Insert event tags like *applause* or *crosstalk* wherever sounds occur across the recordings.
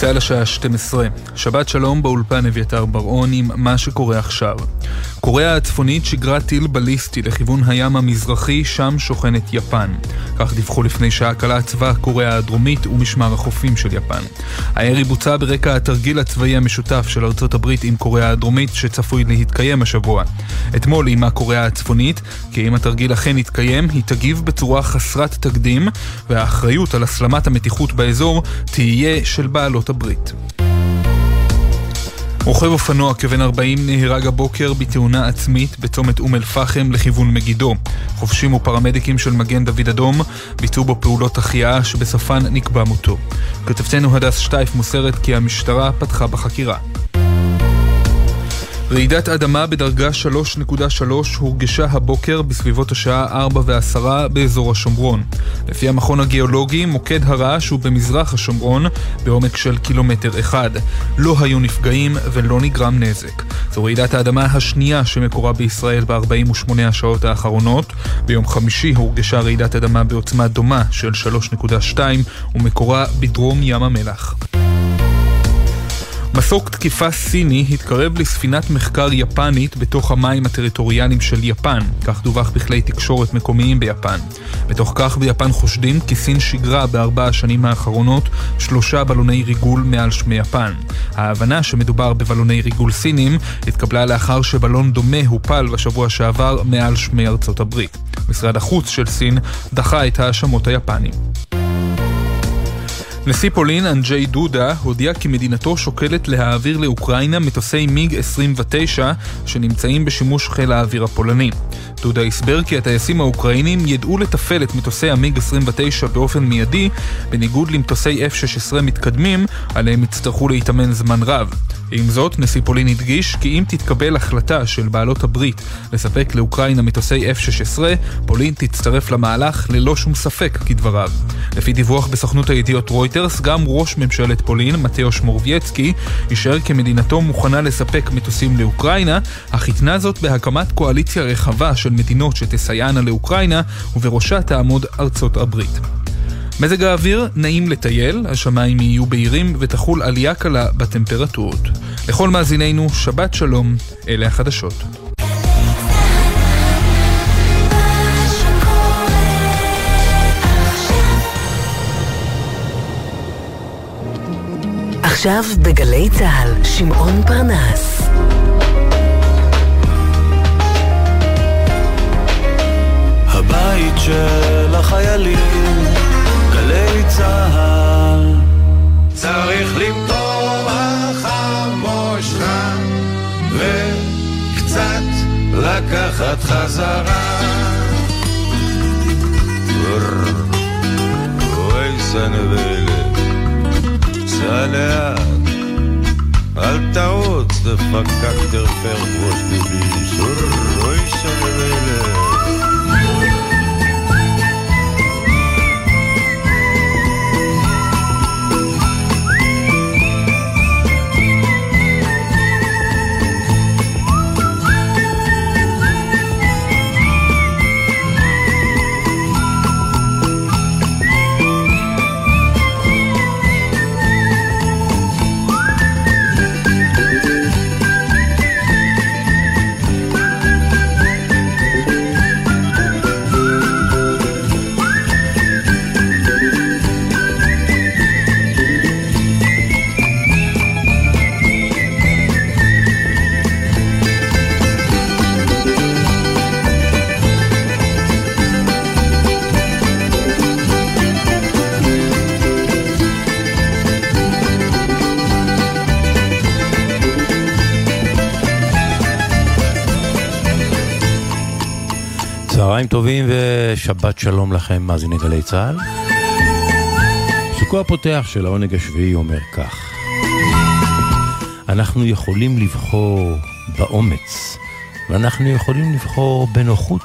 צה"ל השעה 12. שבת שלום באולפן אביתר בר-און עם מה שקורה עכשיו. קוריאה הצפונית שיגרה טיל בליסטי לכיוון הים המזרחי, שם שוכנת יפן. כך דיווחו לפני שעה קלה צבא קוריאה הדרומית ומשמר החופים של יפן. הירי בוצע ברקע התרגיל הצבאי המשותף של ארצות הברית עם קוריאה הדרומית שצפוי להתקיים השבוע. אתמול אימה קוריאה הצפונית כי אם התרגיל אכן יתקיים, היא תגיב בצורה חסרת תקדים, והאחריות על הסלמת המתיחות באזור תהיה של בעלות הברית. רוכב אופנוע כבן 40 נהרג הבוקר בתאונה עצמית בצומת אום אל-פחם לכיוון מגידו. חובשים ופרמדיקים של מגן דוד אדום ביצעו בו פעולות החייאה שבסופן נקבע מותו. כתבתנו הדס שטייף מוסרת כי המשטרה פתחה בחקירה. רעידת אדמה בדרגה 3.3 הורגשה הבוקר בסביבות השעה 4 ו-10 באזור השומרון. לפי המכון הגיאולוגי, מוקד הרעש הוא במזרח השומרון, בעומק של קילומטר אחד. לא היו נפגעים ולא נגרם נזק. זו רעידת האדמה השנייה שמקורה בישראל ב-48 השעות האחרונות. ביום חמישי הורגשה רעידת אדמה בעוצמה דומה של 3.2 ומקורה בדרום ים המלח. מסוק תקיפה סיני התקרב לספינת מחקר יפנית בתוך המים הטריטוריאליים של יפן, כך דווח בכלי תקשורת מקומיים ביפן. בתוך כך ביפן חושדים כי סין שיגרה בארבע השנים האחרונות שלושה בלוני ריגול מעל שמי יפן. ההבנה שמדובר בבלוני ריגול סינים התקבלה לאחר שבלון דומה הופל בשבוע שעבר מעל שמי ארצות הברית. משרד החוץ של סין דחה את ההאשמות היפנים. נשיא פולין, אנג'יי דודה, הודיע כי מדינתו שוקלת להעביר לאוקראינה מטוסי מיג 29 שנמצאים בשימוש חיל האוויר הפולני. דודה הסבר כי הטייסים האוקראינים ידעו לתפעל את מטוסי המיג 29 באופן מיידי, בניגוד למטוסי F-16 מתקדמים, עליהם יצטרכו להתאמן זמן רב. עם זאת, נשיא פולין הדגיש כי אם תתקבל החלטה של בעלות הברית לספק לאוקראינה מטוסי F-16, פולין תצטרף למהלך ללא שום ספק, כדבריו. לפי דיווח בסוכנות הידיעות רויטרס, גם ראש ממשלת פולין, מתאוש מורבייצקי, אישר כי מדינתו מוכנה לספק מטוסים לאוקראינה, אך התנה זאת בהקמת קואליציה רחבה של מדינות שתסייענה לאוקראינה, ובראשה תעמוד ארצות הברית. מזג האוויר נעים לטייל, השמיים יהיו בהירים ותחול עלייה קלה בטמפרטורות. לכל מאזינינו, שבת שלום, אלה החדשות. עכשיו בגלי צה"ל, שמעון פרנס. הבית של החיילים, צה"ל. צריך למטור החמושך וקצת לקחת חזרה. אוי סנבלת, סע לאט, אל תרוץ, דפקק דרפר ראש ביביס. אוי סנבלת. צהריים טובים ושבת שלום לכם, מאזיני גלי צה"ל. פסוקו הפותח של העונג השביעי אומר כך: אנחנו יכולים לבחור באומץ, ואנחנו יכולים לבחור בנוחות,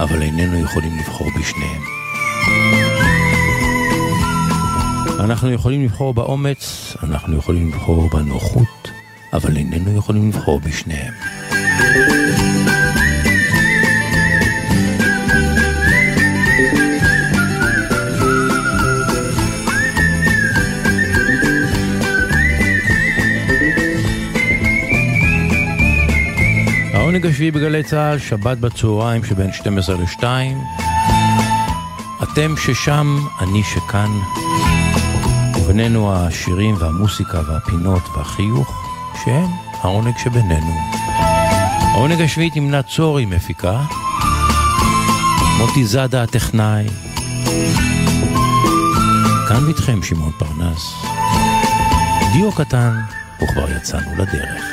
אבל איננו יכולים לבחור בשניהם. אנחנו יכולים לבחור באומץ, אנחנו יכולים לבחור בנוחות, אבל איננו יכולים לבחור בשניהם. העונג השביעי בגלי צה"ל, שבת בצהריים שבין 12 ל-2. אתם ששם, אני שכאן. ובינינו השירים והמוסיקה והפינות והחיוך, שהם העונג שבינינו. העונג השביעי תמנה צורי מפיקה, מוטי זאדה הטכנאי. כאן ואיתכם שמעון פרנס. דיו קטן, וכבר יצאנו לדרך.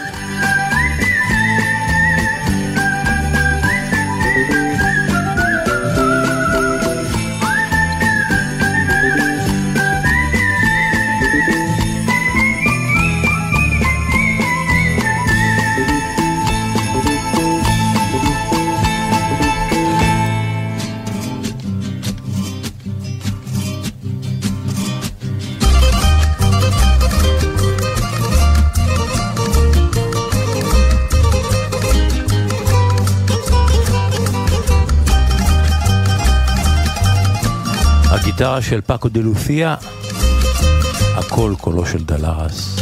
גיטרה של פאקו דה לופיה, הכל קולו של דלרס.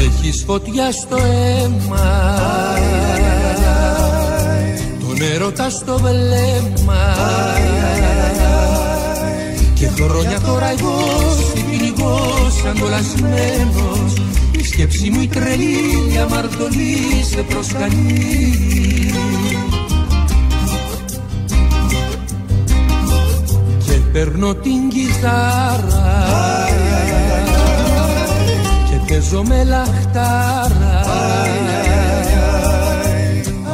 Έχεις φωτιά στο αίμα Τον έρωτα στο βλέμμα Και χρόνια τώρα εγώ συμπληγός αγκολασμένος Η σκέψη μου η τρελή αμαρτωλή σε προσκαλεί Παίρνω την κιθάρα και παίζω με λαχτάρα.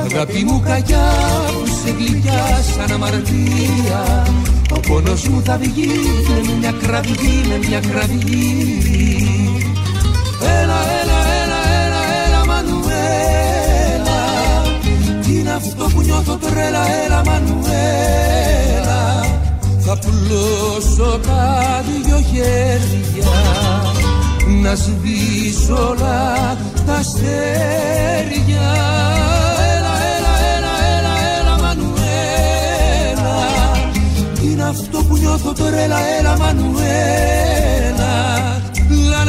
Αγάπη μου κακιά που σε γλυκιά σαν αμαρτία ο πόνος μου θα βγει με μια κραυγή, με μια κραυγή. Έλα, έλα, έλα, έλα, έλα Μανουέλα Τι είναι αυτό που νιώθω τρέλα, έλα Μανουέλα θα πουλώσω τα δυο χέρια να σβήσω όλα τα αστέρια. Έλα, έλα, έλα, έλα, έλα Μανουέλα. Είναι αυτό που νιώθω τρέλα, έλα Μανουέλα. Λα,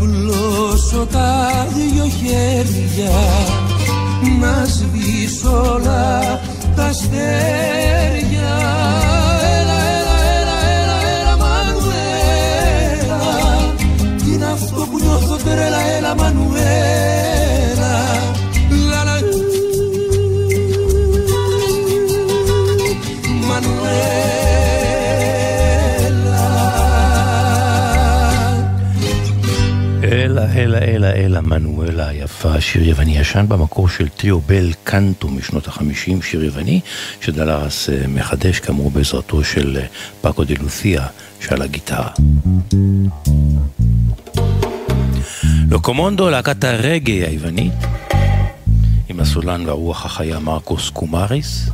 Θα πουλώσω τα δυο χέρια Να σβήσω όλα τα αστέρια מנואלה היפה, שיר יווני ישן במקור של טריו בל קנטו משנות החמישים, שיר יווני, שדלרס אה, מחדש כאמור בעזרתו של אה, פאקו דה לותיה שעל הגיטרה. לוקומונדו, להקת הרגי היוונית, עם הסולן והרוח החיה מרקוס קומאריס,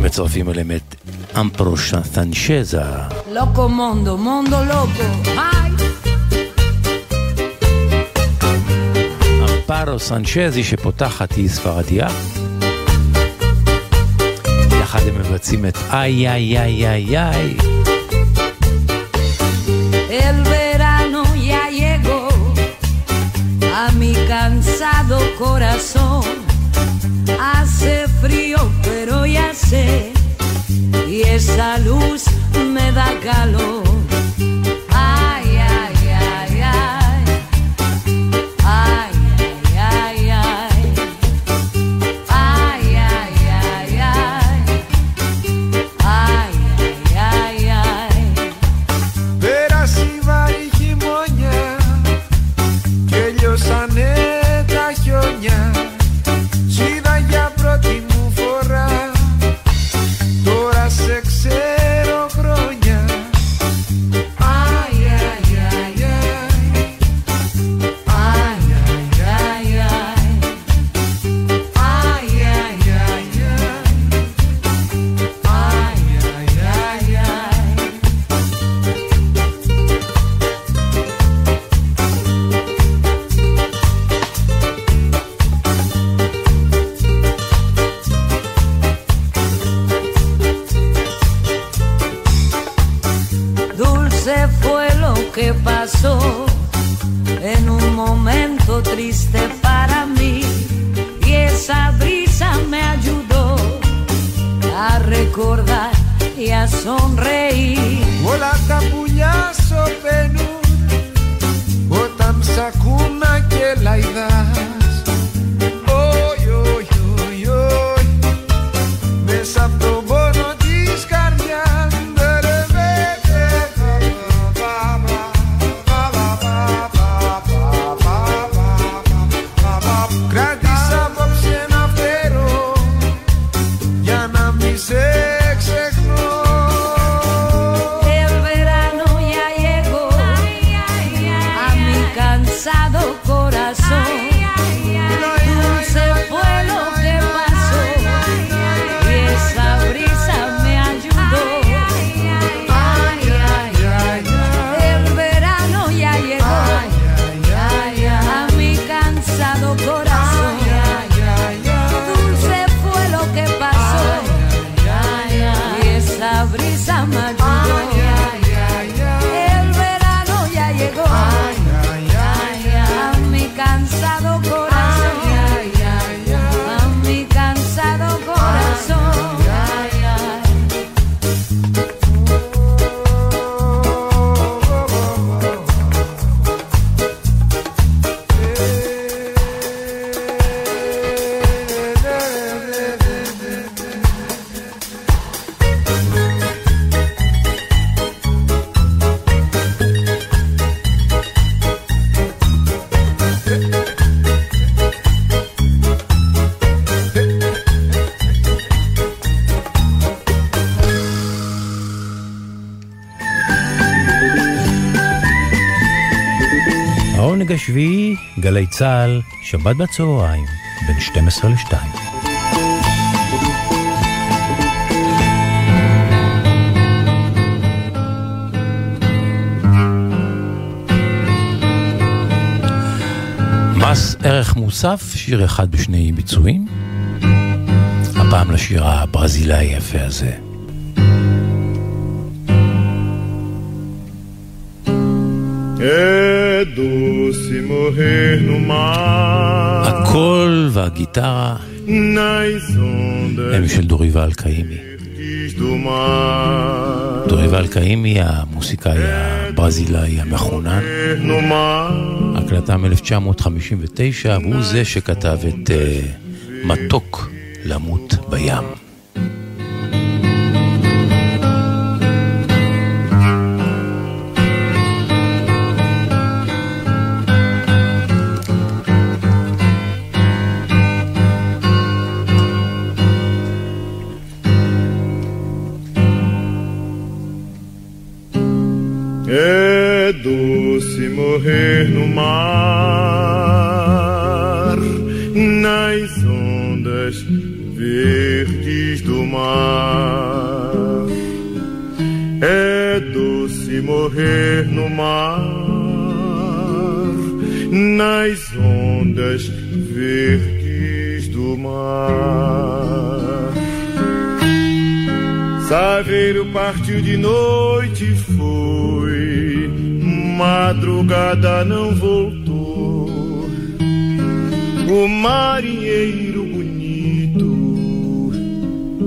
מצרפים אליהם את אמפרושה סנצ'זה. לוקומונדו, מונדו לוקו, היי! אמפרו סנצ'זי שפותחת היא ספרדיה. יחד הם מבצעים את איי איי איי איי איי. El verano ya llegó a mi cansado corazón. Hace frío, pero ya sé, y esa luz me da calor. y a sonreír. Όλα τα πουλιά σωπαίνουν όταν σ' ακούν και λαϊδά. צה"ל, שבת בצהריים, בין 12 ל-2. מס ערך מוסף, שיר אחד בשני ביצועים. הפעם לשיר הברזילאי היפה הזה. É הקול והגיטרה הם של דוריבל קאימי. verdes do mar. דוריבל קאימי, המוסיקאי הברזילאי no mar, הקלטה מ-1959, והוא זה שכתב את אה, מתוק למות בים.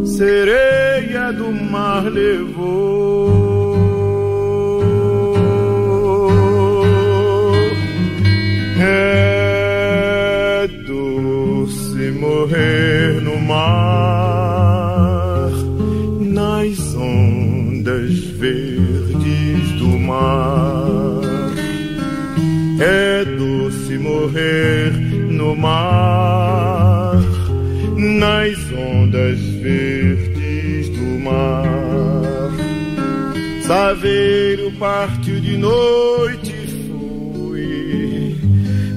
Sereia do mar levou. É doce morrer no mar, mar. Saveiro partiu de noite e foi,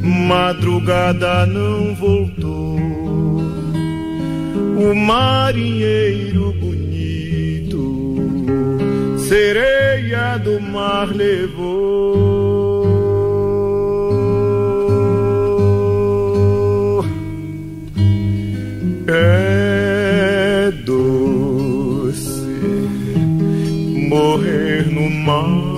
madrugada não voltou. O marinheiro bonito, sereia do mar levou. É mar.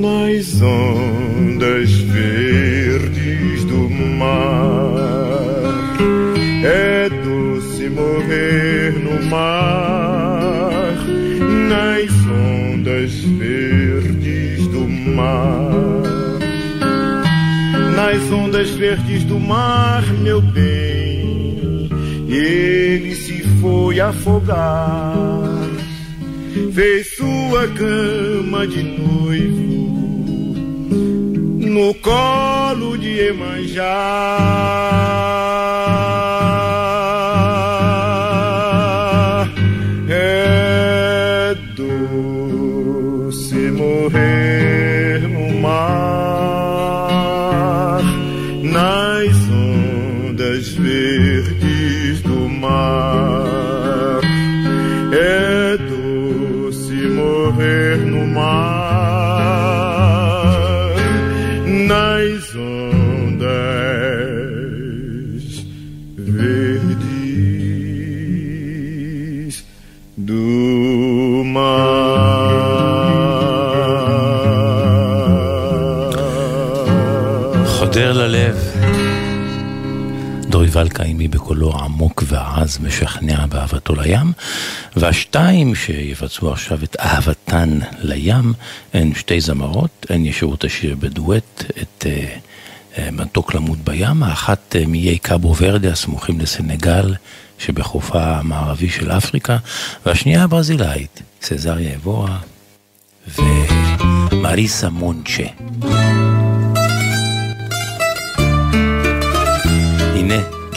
nas ondas verdes do mar. É doce morrer no mar, nas ondas verdes do mar. Nas ondas verdes do mar, meu bem, ele se foi afogar. Fez sua cama de noivo no colo de Emanjá. דוריבל קיימי בקולו העמוק והעז משכנע באהבתו לים, והשתיים שיבצעו עכשיו את אהבתן לים הן שתי זמרות, הן ישרו את השיר בדואט, את אה, מתוק למות בים, האחת אה, מאיי קאבו ורדה הסמוכים לסנגל שבחופה המערבי של אפריקה, והשנייה הברזילאית, סזריה אבורה ומריסה מונצ'ה.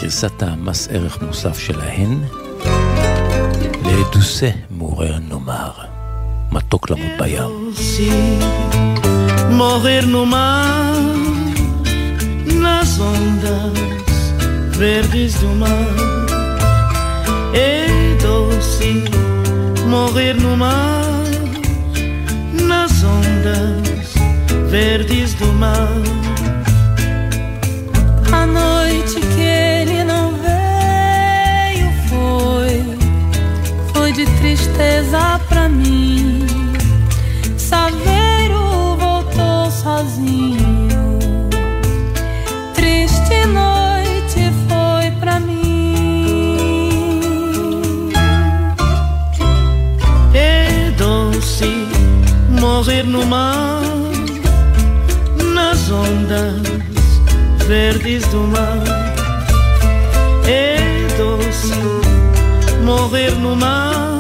גרסת המס ערך מוסף שלהן לדוסה מעורר נאמר, מתוק למות בים. Se morrer no mar, nas ondas verdes do mar. É doce morrer no mar, nas ondas verdes do mar. A noite que de tristeza pra mim. Saveiro voltou sozinho. Triste noite foi pra mim. É doce morrer no mar, nas ondas verdes do mar. É doce morrer no mar,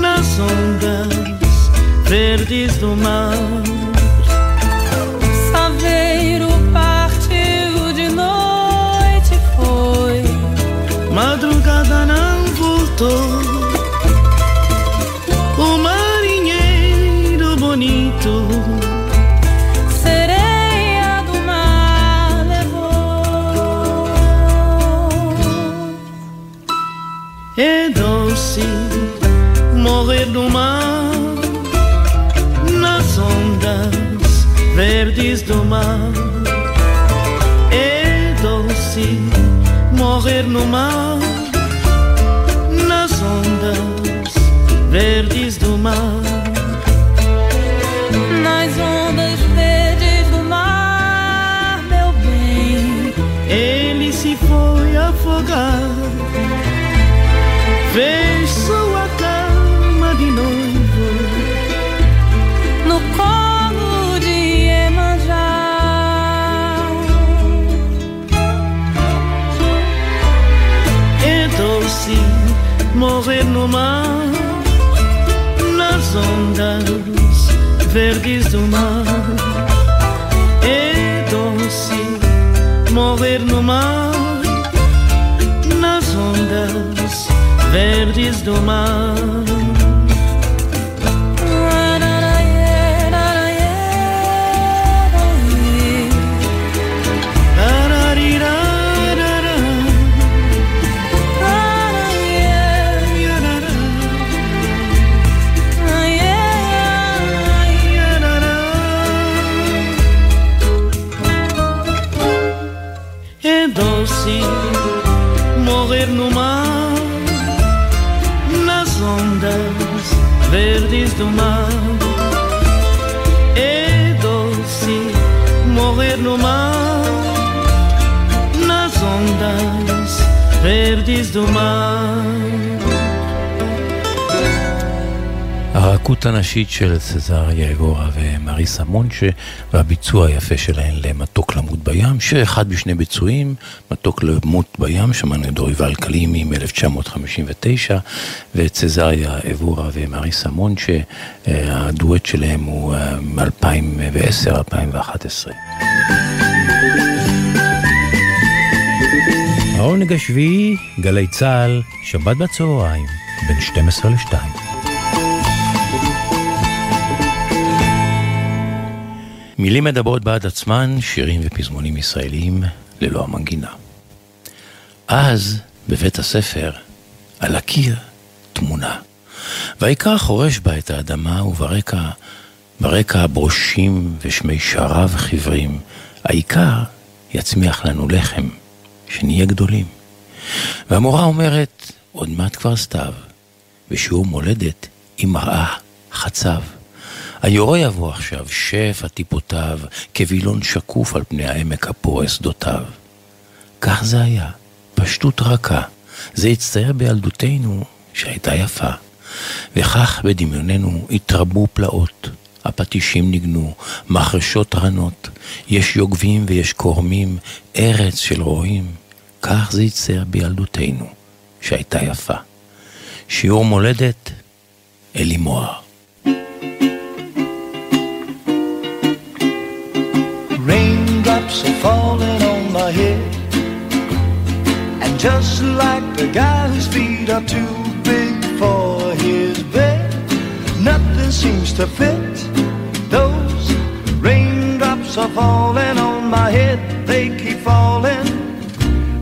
nas ondas verdes do mar. Saveiro partiu de noite foi. Madrugada não voltou. Mar. É doce morrer no mar, verdes do mar. É doce morrer no mar, nas ondas verdes do mar. הרכות הנשית של צזריה אגורה ומריסה מונצ'ה והביצוע היפה שלהן למתוק למות בים, שיר אחד בשני ביצועים, מתוק למות בים, שמענו את דוריבל קלימי מ-1959 וצזריה אגורה ומריסה מונצ'ה, הדואט שלהם הוא מ-2010-2011. העונג השביעי, גלי צה"ל, שבת בצהריים, בין 12 ל-2. מילים מדברות בעד עצמן, שירים ופזמונים ישראליים ללא המנגינה. אז, בבית הספר, על הקיר, תמונה. והעיקר חורש בה את האדמה, וברקע, ברקע הברושים ושמי שרב חיוורים. העיקר יצמיח לנו לחם, שנהיה גדולים. והמורה אומרת, עוד מעט כבר סתיו, ושיעור מולדת היא מראה חצב. היורה יבוא עכשיו, שפע טיפותיו, כווילון שקוף על פני העמק הפורס שדותיו. כך זה היה, פשטות רכה. זה הצטייר בילדותנו שהייתה יפה. וכך בדמיוננו התרבו פלאות. הפטישים ניגנו, מחרשות רנות, יש יוגבים ויש קורמים, ארץ של רועים. כך זה הצטייר בילדותנו, שהייתה יפה. שיעור מולדת, אלי מוהר. Raindrops are falling on my head. And just like the guy whose feet are too big for his bed, nothing seems to fit. Those raindrops are falling on my head, they keep falling.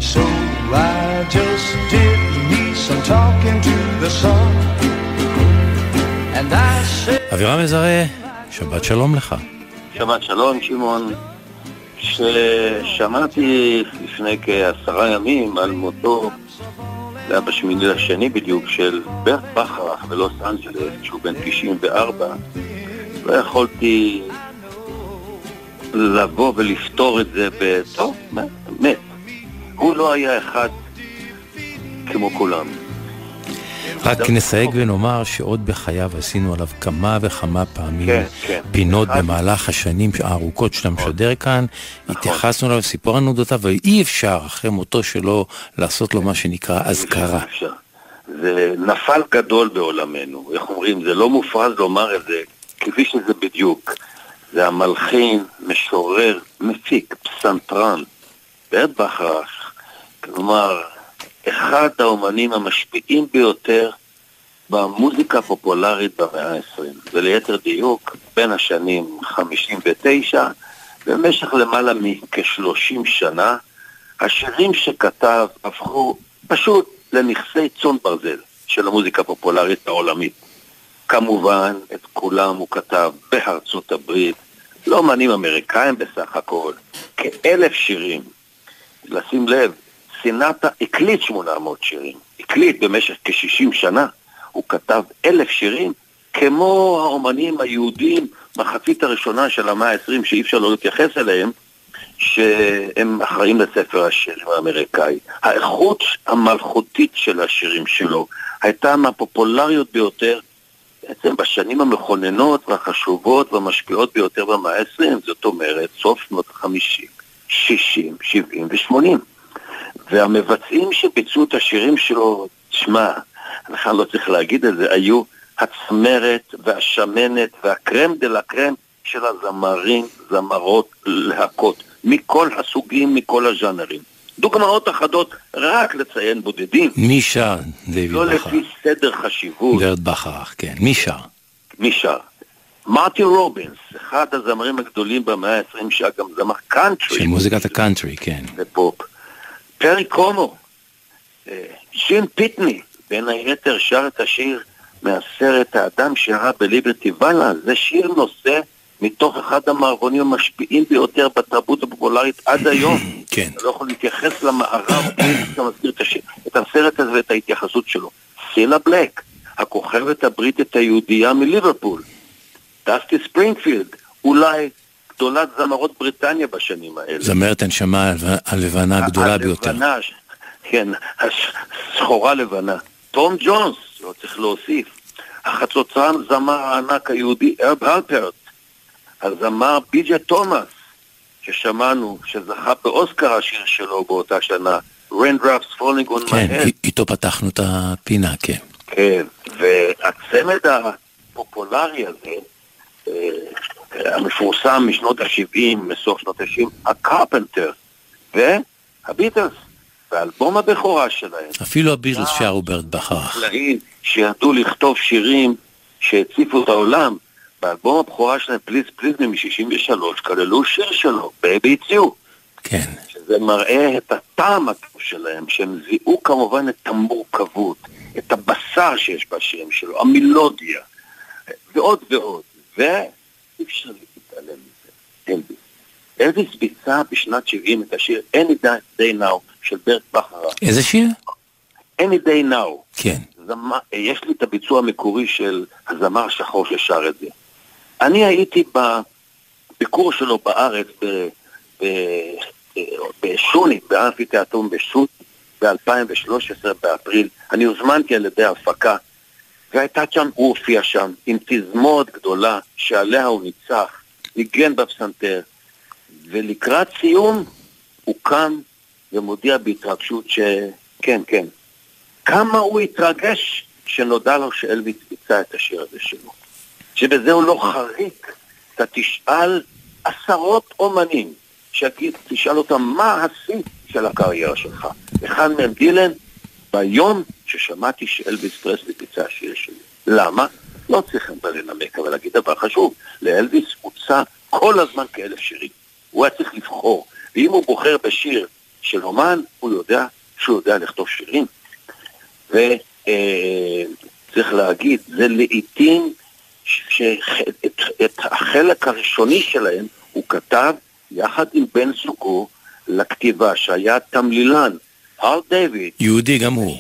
So I just did me some talking to the sun. And I said, אבירם מזרה, שבת שלום לך. שבת שלום, שמעון. כששמעתי לפני כעשרה ימים על מותו, זה היה בשמיני לשני בדיוק, של ברט בכרך בלוס אנג'לס, שהוא בן 94, לא יכולתי לבוא ולפתור את זה בטוב, מת. הוא לא היה אחד כמו כולם. רק נסייג ונאמר שעוד בחייו עשינו עליו כמה וכמה פעמים כן, כן. פינות במהלך השנים הארוכות שאתה משדר כאן, התייחסנו אליו, סיפור אנודותיו, ואי אפשר אחרי מותו שלו לעשות לו מה שנקרא אזכרה. זה נפל גדול בעולמנו, איך אומרים, זה לא מופרז לומר את זה, כפי שזה בדיוק. זה המלחין, משורר, מפיק, פסנתרן, בעת בכרך, כלומר, אחד האומנים המשפיעים ביותר במוזיקה הפופולרית במאה ה-20, וליתר דיוק, בין השנים 59 במשך למעלה מכ-30 שנה, השירים שכתב הפכו פשוט לנכסי צאן ברזל של המוזיקה הפופולרית העולמית. כמובן, את כולם הוא כתב בארצות הברית, לא אומנים אמריקאים בסך הכל, כאלף שירים. לשים לב, סינטה הקליט 800 שירים, הקליט במשך כ-60 שנה, הוא כתב אלף שירים, כמו האומנים היהודים מחצית הראשונה של המאה ה-20, שאי אפשר לא להתייחס אליהם, שהם אחראים לספר השירים האמריקאי. האיכות המלכותית של השירים שלו הייתה מהפופולריות ביותר בעצם בשנים המכוננות והחשובות והמשפיעות ביותר במאה ה-20, זאת אומרת, סוף שנות ה-50, 60, 70 ו-80. והמבצעים שביצעו את השירים שלו, תשמע, אני בכלל לא צריך להגיד את זה, היו הצמרת והשמנת וה crème de la crème של הזמרים, זמרות, להקות, מכל הסוגים, מכל הז'אנרים. דוגמאות אחדות, רק לציין בודדים. מי שר? דיוויד לא בכר. לפי סדר חשיבות. ברט בכרך, כן. מי שר? מי שר? מרטי רובינס, אחד הזמרים הגדולים במאה ה-20, שהיה גם זמר קאנטרי. של מוזיקת הקאנטרי, כן. ופופ. פרי קומו, אה, שין פיטני, בין היתר שר את השיר מהסרט האדם שראה בליברטי ואלה, זה שיר נושא מתוך אחד המערבונים המשפיעים ביותר בתרבות הפופולרית עד היום. *coughs* כן. אתה לא יכול להתייחס למערב שאתה מזכיר את, השיר, את הסרט הזה ואת ההתייחסות שלו. סילה בלק, הכוכבת הבריטית היהודייה מליברפול. דסטי ספרינגפילד, אולי גדולת זמרות בריטניה בשנים האלה. זמרת הנשמה הלבנה הגדולה ביותר. הלבנה כן, סחורה לבנה. תום ג'ונס, לא צריך להוסיף. החצוצרן זמר הענק היהודי ארב הלפרט. הזמר ביג'ה תומאס, ששמענו, שזכה באוסקר השיר שלו באותה שנה, Raindrops Falling on my כן, head. איתו פתחנו את הפינה, כן. כן, והצמד הפופולרי הזה, אה, המפורסם משנות ה-70, מסוף שנות ה-70, הקרפנטרס והביטלס, ואלבום הבכורה שלהם. אפילו הביטלס שרו ברט בכרך. חקלאים שידעו לכתוב שירים שהציפו את העולם. באלבום הבכורה שלהם, Please Please מ-63, כללו שיר שלו, Baby It's You. כן. שזה מראה את הטעם הטוב שלהם, שהם זיהו כמובן את המורכבות, את הבשר שיש בשירים שלו, המילודיה, ועוד ועוד. ואי אפשר להתעלם מזה. אלביס. אלביס ביצע בשנת 70 את השיר Any Day Now של ברט בכרה. איזה שיר? Any Day Now. כן. זמר, יש לי את הביצוע המקורי של הזמר השחור ששר את זה. אני הייתי בביקור שלו בארץ ב, ב, בשוני, באמפיתיאטרון בשוני, ב-2013 באפריל. אני הוזמנתי על ידי ההפקה, והייתה שם, הוא הופיע שם עם תזמורת גדולה שעליה הוא ניצח, ניגן בפסנתר, ולקראת סיום הוא קם ומודיע בהתרגשות שכן, כן, כמה הוא התרגש שנודע לו שאלוויס ביצע את השיר הזה שלו. שבזה הוא לא חריק. אתה תשאל עשרות אומנים, שתשאל תשאל אותם מה השיא של הקריירה שלך. אחד מהם דילן, ביום ששמעתי שאלוויס פרסלי ביצע שיר שלי. למה? לא צריך לנמק, אבל להגיד דבר חשוב. לאלוויס הוצע כל הזמן כאלף שירים. הוא היה צריך לבחור. ואם הוא בוחר בשיר של אומן, הוא יודע שהוא יודע לכתוב שירים. וצריך להגיד, זה לעיתים שאת את החלק הראשוני שלהם הוא כתב יחד עם בן זוגו לכתיבה שהיה תמלילן, הר דיוויד. יהודי גם הוא.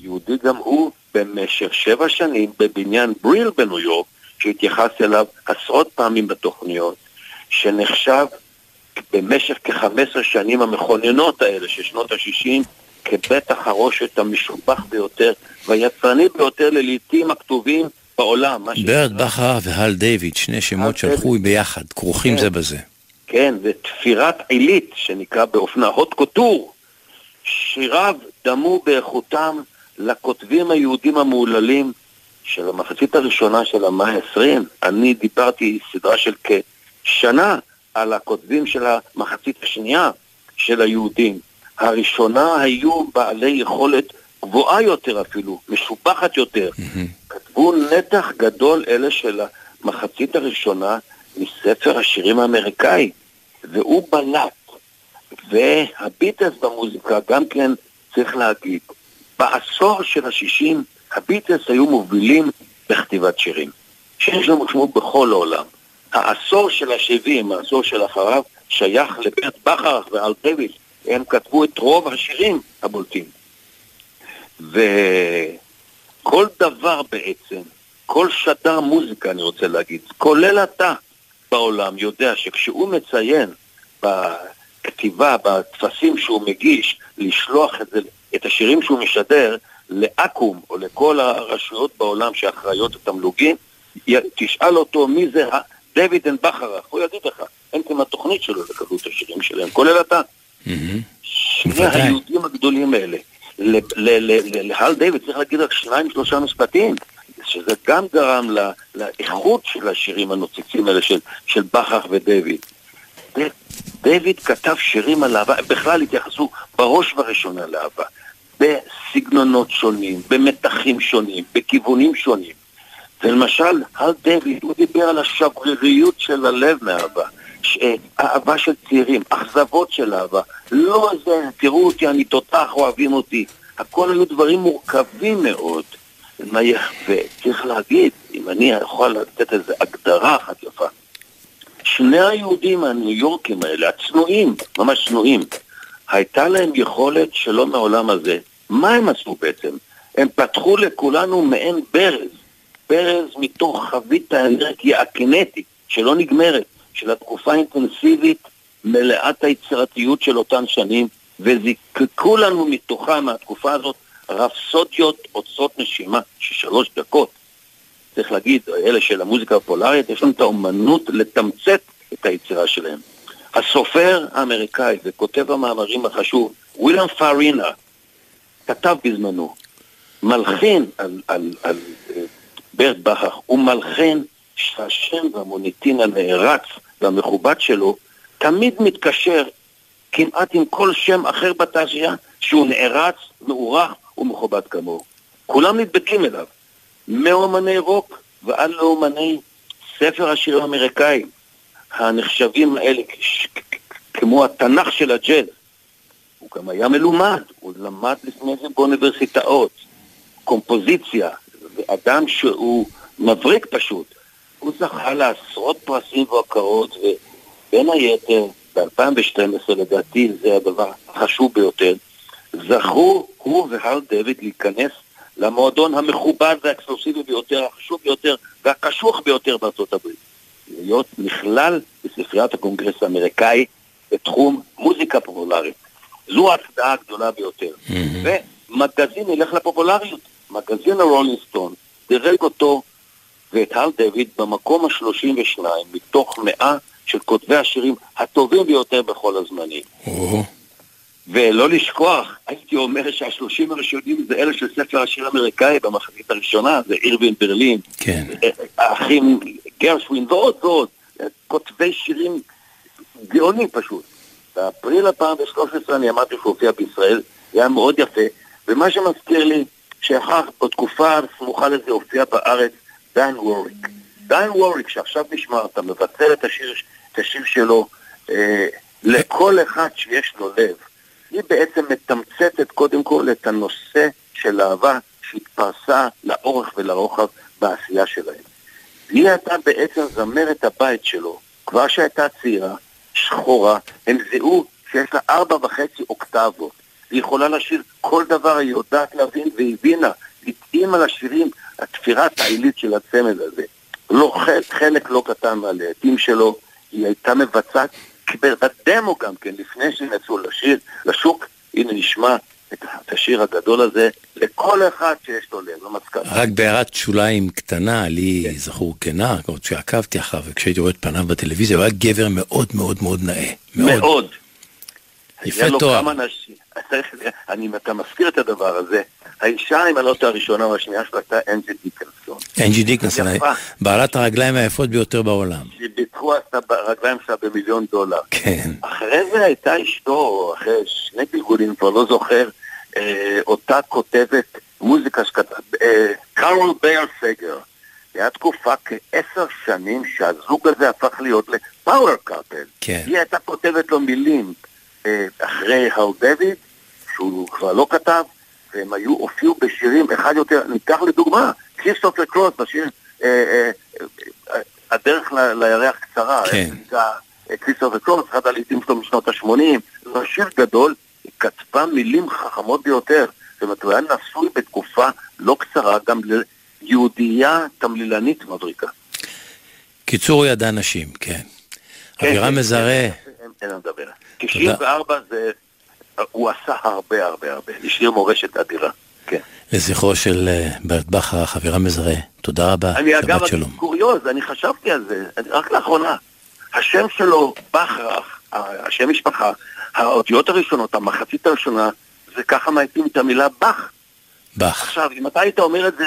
יהודי גם הוא במשך שבע שנים בבניין בריל בניו יורק, שהתייחס אליו עשרות פעמים בתוכניות, שנחשב במשך כ-15 שנים המכוננות האלה של שנות ה-60 כבית החרושת המשובח ביותר והיצרני ביותר ללעיתים הכתובים בעולם. ברד בכר והל דיוויד, שני שמות שלחו ביחד, כרוכים כן. זה בזה. כן, ותפירת עילית, שנקרא באופנה הוט קוטור. שיריו דמו באיכותם לכותבים היהודים המהוללים של המחצית הראשונה של המאה ה-20. אני דיברתי סדרה של כשנה על הכותבים של המחצית השנייה של היהודים. הראשונה היו בעלי יכולת גבוהה יותר אפילו, משובחת יותר. כתבו נתח גדול אלה של המחצית הראשונה מספר השירים האמריקאי, והוא בלט. והביטלס במוזיקה גם כן, צריך להגיד, בעשור של השישים הביטלס היו מובילים בכתיבת שירים. שיש להם משמעות בכל העולם. העשור של השבעים, העשור של אחריו, שייך לברט בכר ואל דוויס, הם כתבו את רוב השירים הבולטים. וכל דבר בעצם, כל שדר מוזיקה אני רוצה להגיד, כולל אתה בעולם, יודע שכשהוא מציין בכתיבה, בטפסים שהוא מגיש, לשלוח את, זה, את השירים שהוא משדר לאקו"ם או לכל הרשויות בעולם שאחראיות לתמלוגים, תשאל אותו מי זה דויד and בכרך, הוא יגיד לך, הם כמו התוכנית שלו לקבלו את השירים שלהם, כולל אתה. שני. היהודים הגדולים האלה. להל דיוויד צריך להגיד רק שניים שלושה משפטים, שזה גם גרם לאיכות של השירים הנוצצים האלה של, של בכרך ודויד. ד- דיוויד כתב שירים על אהבה, בכלל התייחסו בראש ובראשונה לאהבה. בסגנונות שונים, במתחים שונים, בכיוונים שונים. ולמשל, הל דיוויד, הוא דיבר על השבריריות של הלב מאהבה. ש- אהבה של צעירים, אכזבות של אהבה. לא זה, תראו אותי, אני תותח, אוהבים אותי. הכל היו דברים מורכבים מאוד. וצריך להגיד, אם אני יכול לתת איזו הגדרה אחת יפה, שני היהודים הניו יורקים האלה, הצנועים, ממש צנועים, הייתה להם יכולת שלא מעולם הזה. מה הם עשו בעצם? הם פתחו לכולנו מעין ברז, ברז מתוך חבית האנרגיה הקינטית, שלא נגמרת, של התקופה האינטנסיבית, מלאת היצירתיות של אותן שנים, וזיקקו לנו מתוכה, מהתקופה הזאת, רפסודיות עוצרות נשימה של שלוש דקות. צריך להגיד, אלה של המוזיקה הפולרית, יש לנו את האומנות לתמצת את היצירה שלהם. הסופר האמריקאי וכותב המאמרים החשוב, וויליאם פארינה, כתב בזמנו, מלחין על, על, על אה, ברט בכר, הוא מלחין שהשם והמוניטין הנערץ והמכובד שלו תמיד מתקשר כמעט עם כל שם אחר בתעשייה שהוא נערץ, מוערך ומכובד כמוהו. כולם נדבקים אליו, מאומני רוק ועד לאומני ספר השירים האמריקאים, הנחשבים האלה כש- כמו התנ"ך של הג'אז. הוא גם היה מלומד, הוא למד לפני זה באוניברסיטאות, קומפוזיציה, אדם שהוא מבריק פשוט. הוא זכה לעשרות פרסים והוקרות, ובין היתר, ב-2012 לדעתי זה הדבר החשוב ביותר, זכו הוא והל דויד להיכנס למועדון המכובד והאקסקלוסיבי ביותר, החשוב ביותר והקשוח ביותר בארצות הברית. להיות נכלל בספריית הקונגרס האמריקאי בתחום מוזיקה פופולרית. זו ההצדעה הגדולה ביותר. ומגזין ילך לפופולריות. מגזין הרולינג סטון דירג אותו ואת הל דויד במקום ה-32 מתוך מאה של כותבי השירים הטובים ביותר בכל הזמנים. ולא לשכוח, הייתי אומר שהשלושים הראשונים זה אלה של ספר השיר האמריקאי במחצית הראשונה, זה אירווין ברלין, כן. האחים גרשווין ועוד ועוד, כותבי שירים גאונים פשוט. באפריל 2013 אני אמרתי שהוא הופיע בישראל, זה היה מאוד יפה, ומה שמזכיר לי, שאחר בתקופה הסמוכה לזה הופיע בארץ דן ווריק. דן ווריק, שעכשיו נשמע, אתה מבצר את השיר, את השיר שלו אה, לכל אחד שיש לו לב. היא בעצם מתמצתת קודם כל את הנושא של אהבה שהתפרסה לאורך ולרוחב בעשייה שלהם. היא הייתה בעצם זמרת הבית שלו, כבר שהייתה צעירה, שחורה, הם זיהו שיש לה ארבע וחצי אוקטבות. היא יכולה לשיר כל דבר, היא יודעת להבין והבינה, התאימה לשירים, התפירת העילית של הצמד הזה. לא, חלק, חלק לא קטן מהלהיטים שלו, היא הייתה מבצעת בדמו גם כן, לפני שהם יצאו לשיר, לשוק, הנה נשמע את השיר הגדול הזה לכל אחד שיש לו לב, לא מצקן. רק בהערת שוליים קטנה, לי זכור כנער, עוד שעקבתי אחריו, וכשהייתי רואה את פניו בטלוויזיה, הוא היה גבר מאוד מאוד מאוד נאה. מאוד. מאוד. יפה תואר. כמה נשים, *laughs* אני, אתה מזכיר את הדבר הזה, האישה, אם אני לא טועה, הראשונה או השנייה שלו הייתה אנג'י דיקנסון. אנג'י דיקנסון. בעלת הרגליים היפות ביותר בעולם. שביטחו את הרגליים שלה במיליון דולר. כן. אחרי זה הייתה אשתו, אחרי שני גלגולים, כבר לא זוכר, אה, אותה כותבת מוזיקה שכתב, אה, קארול בייר סגר. היה תקופה כעשר שנים שהזוג הזה הפך להיות ל power couple. כן. היא הייתה כותבת לו מילים אה, אחרי הל דויד, שהוא כבר לא כתב, והם היו, הופיעו בשירים אחד יותר, ניקח לדוגמה, כריסטופר קרוס בשיר אה, אה, הדרך ל- לירח קצרה, כן. איך נקרא, אה, כריסטופר קרוס, אחד הלהיטים שלו משנות ה-80, זה שיר גדול, היא כתבה מילים חכמות ביותר, זאת אומרת, הוא היה נשוי בתקופה לא קצרה גם ליהודייה תמלילנית מבריקה. קיצור, הוא ידע נשים, כן. אבירם כן, מזרה, אין- אין לדבר. 94 זה, הוא עשה הרבה הרבה הרבה, השאיר מורשת אדירה. כן. לזכרו של אה, ברט בכר, אבירם מזרה, תודה רבה, אני אגב, שבת שלום. קוריוז, אני חשבתי על זה, אני- רק לאחרונה. השם שלו, בכרך, השם משפחה, האותיות הראשונות, המחצית הראשונה, זה ככה מאייתים את המילה באך. באך. עכשיו, אם אתה היית אומר את זה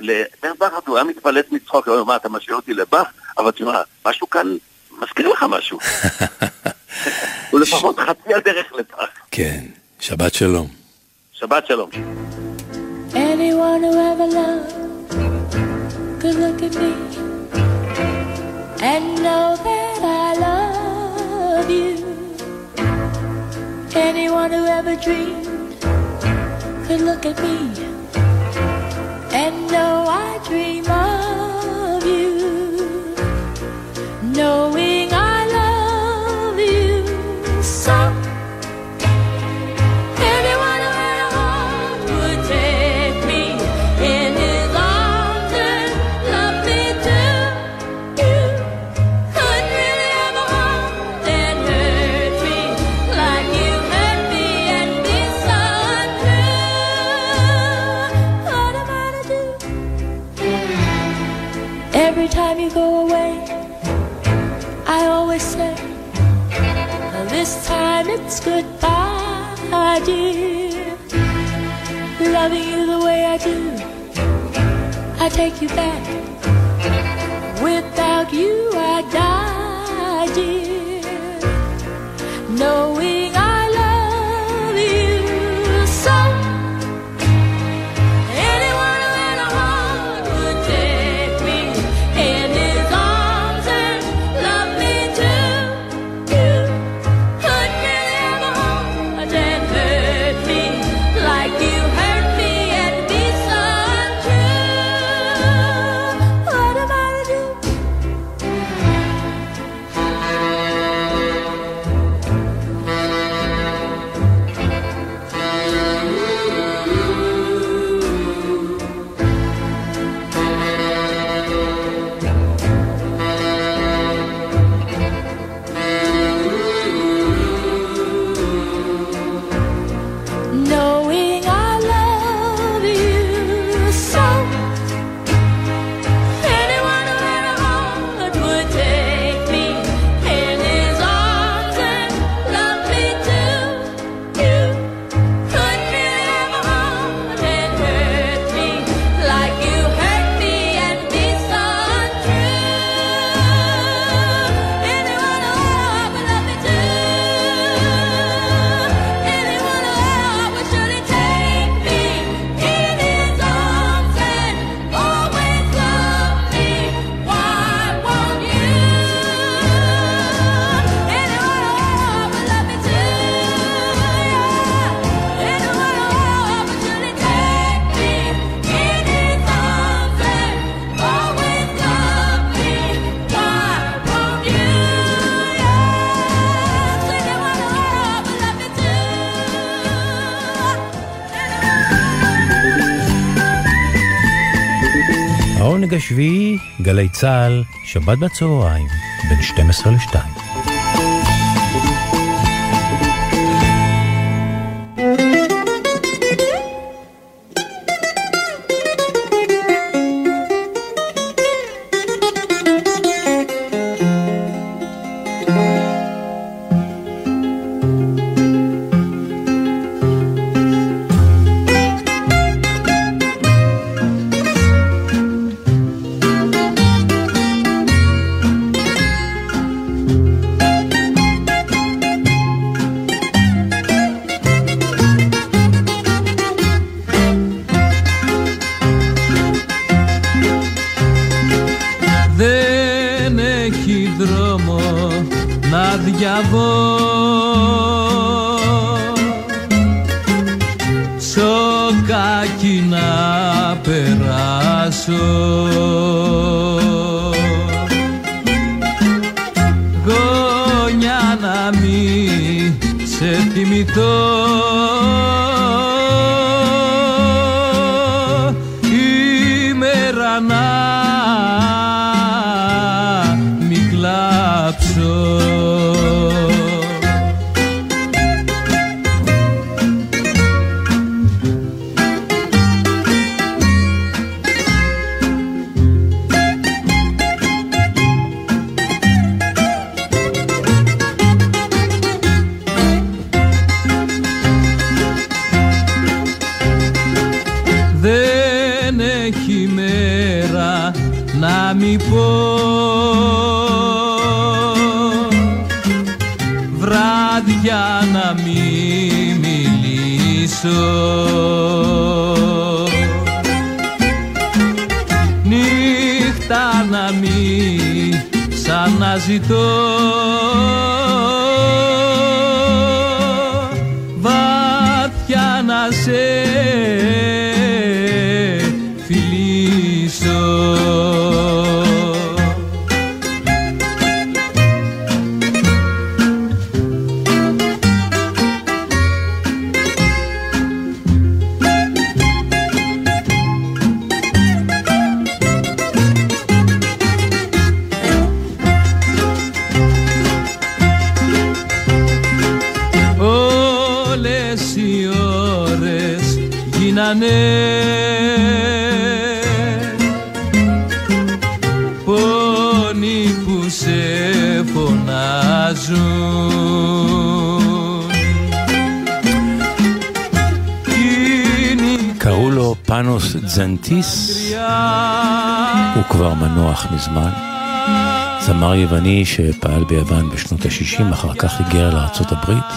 לברט בכר, הוא היה מתפלץ מצחוק, הוא אומר, מה, אתה משאיר אותי לבאך? אבל תשמע, משהו כאן מזכיר לך משהו. *laughs* *laughs* הוא לפחות חצי הדרך לבאך. כן, שבת שלום. שבת שלום. Anyone who ever loved could look at me and know that I love you. Anyone who ever dreamed could look at me and know I dream of you. Knowing dear. Loving you the way I do, I take you back. Without you, I die, dear. No, גלי צה"ל, שבת בצהריים, בין 12 ל-2. Πόνοι που σε φωνάζουν קראו לו פאנוס ג'נטיס, הוא כבר מנוח מזמן. זמר יווני שפעל ביוון בשנות ה-60, אחר כך היגר לארצות הברית.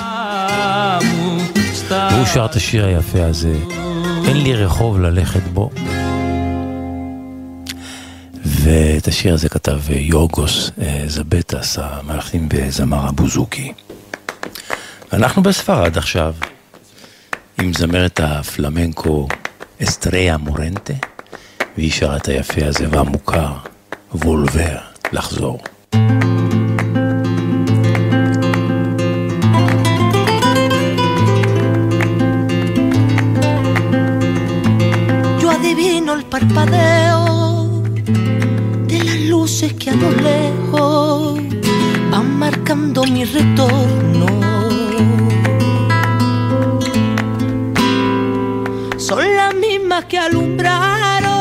והוא שר את השיר היפה הזה, אין לי רחוב ללכת בו. ואת השיר הזה כתב יורגוס אה, זבטס, המלאכים וזמר הבוזוקי. אנחנו בספרד עכשיו, עם זמרת הפלמנקו אסטריה מורנטה, והיא שרה את היפה הזה והמוכר, וולבר, לחזור. Yo lejos van marcando mi retorno. Son las mismas que alumbraron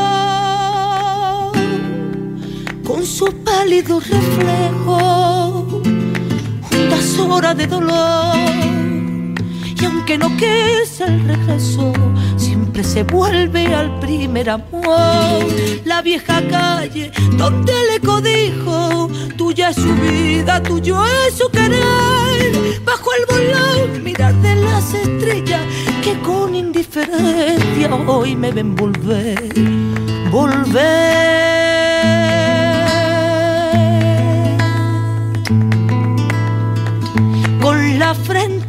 con su pálido reflejo juntas horas de dolor. Y aunque no quise el regreso, siempre se vuelve al primer amor. La vieja calle donde le codijo, tuya es su vida, tuyo es su querer. Bajo el volón, mirar de las estrellas que con indiferencia hoy me ven volver, volver.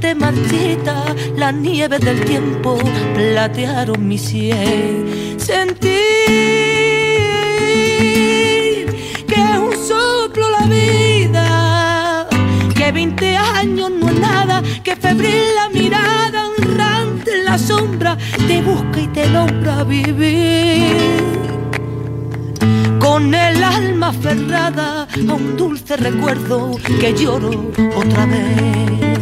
Frente marchita, la nieve del tiempo platearon mi sien. Sentir que es un soplo la vida, que 20 años no es nada, que febril la mirada honrante en la sombra te busca y te logra vivir con el alma aferrada a un dulce recuerdo que lloro otra vez.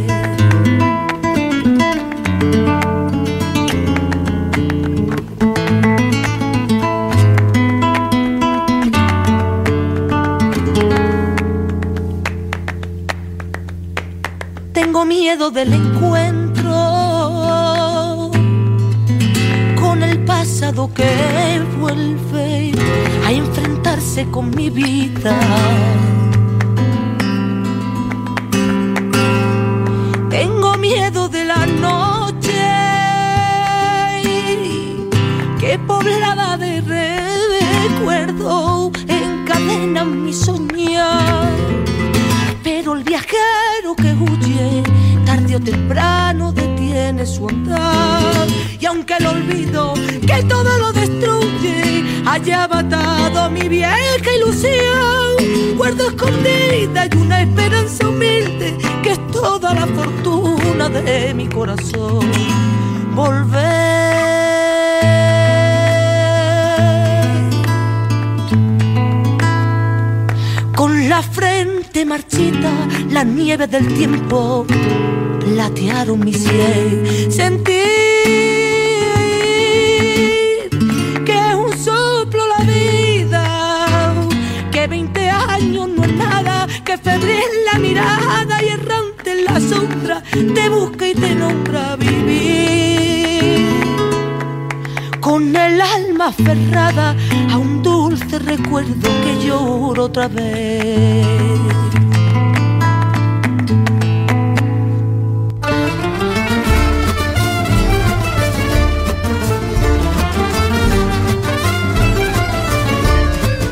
Miedo del encuentro con el pasado que vuelve a enfrentarse con mi vida. Tengo miedo de la noche que poblada de recuerdo encadena mi soñar. Pero el viajero que huye tarde o temprano detiene su andar. Y aunque el olvido que todo lo destruye haya matado mi vieja ilusión, guardo escondida y una esperanza humilde que es toda la fortuna de mi corazón. Volver. La frente marchita, la nieve del tiempo platearon mi sien. Sentir que es un soplo la vida, que 20 años no es nada, que febril la mirada y errante en la sombra te busca y te nombra vivir con el alma aferrada a un dulce recuerdo que lloro otra vez.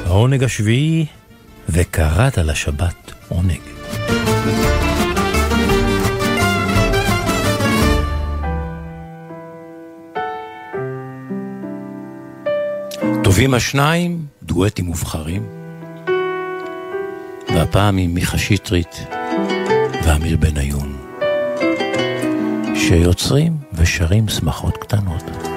העונג השביעי, וקראת לשבת עונג. טובים השניים, דואטים מובחרים, והפעם עם מיכה שטרית ואמיר בניון, שיוצרים ושרים שמחות קטנות.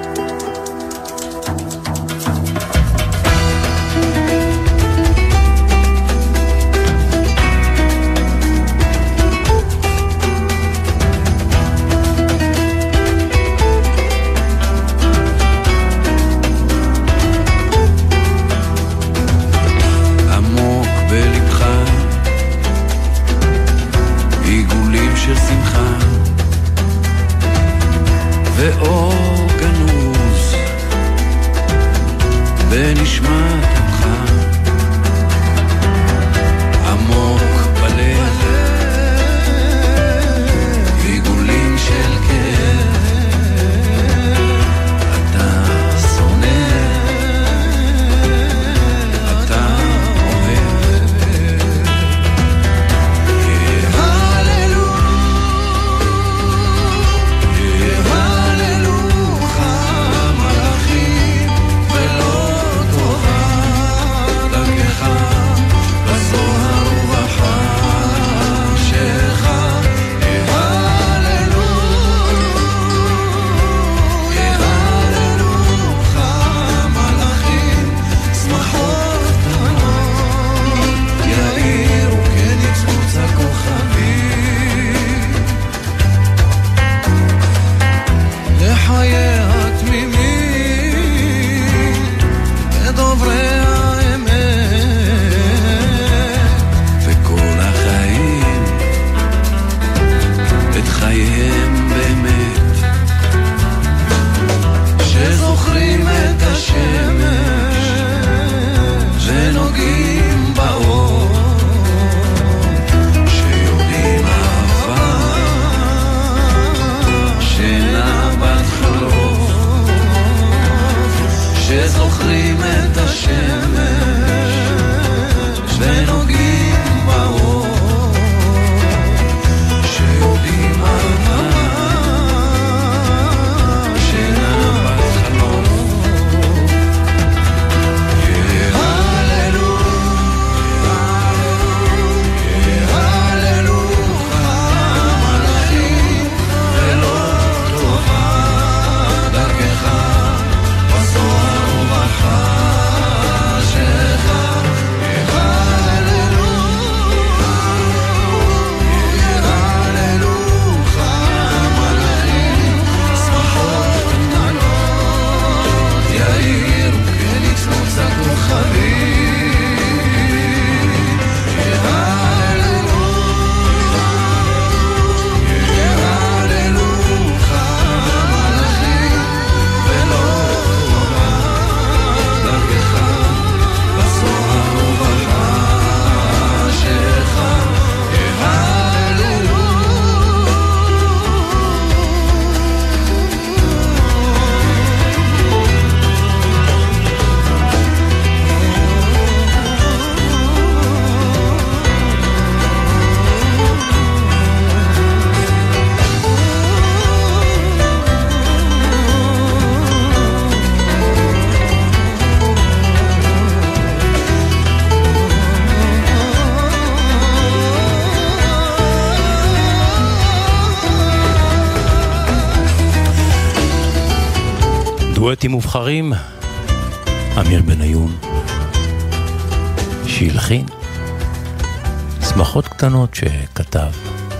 קטנות שכתב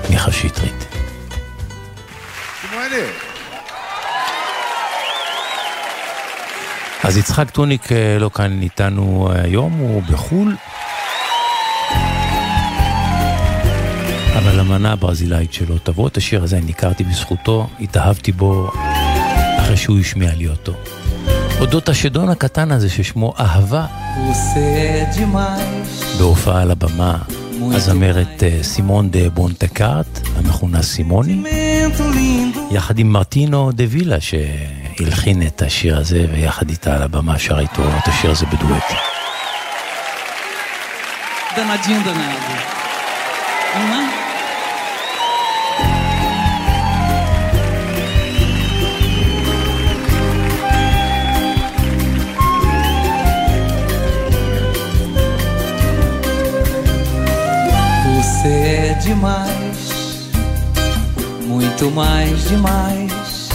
מיכה שטרית. אז יצחק טוניק אה, לא כאן איתנו היום, הוא בחו"ל. אבל המנה הברזילאית שלו תבוא את השיר הזה, אני הכרתי בזכותו, התאהבתי בו אחרי שהוא השמיע לי אותו. אודות השדון הקטן הזה ששמו אהבה. בהופעה על הבמה, הזמרת אה, סימון דה בונטקארט, המכונה סימוני. יחד עם מרטינו דה וילה שהלחין את השיר הזה, ויחד איתה על הבמה שר איתו את השיר הזה בדואט. Danadinho danado. Muito mais demais.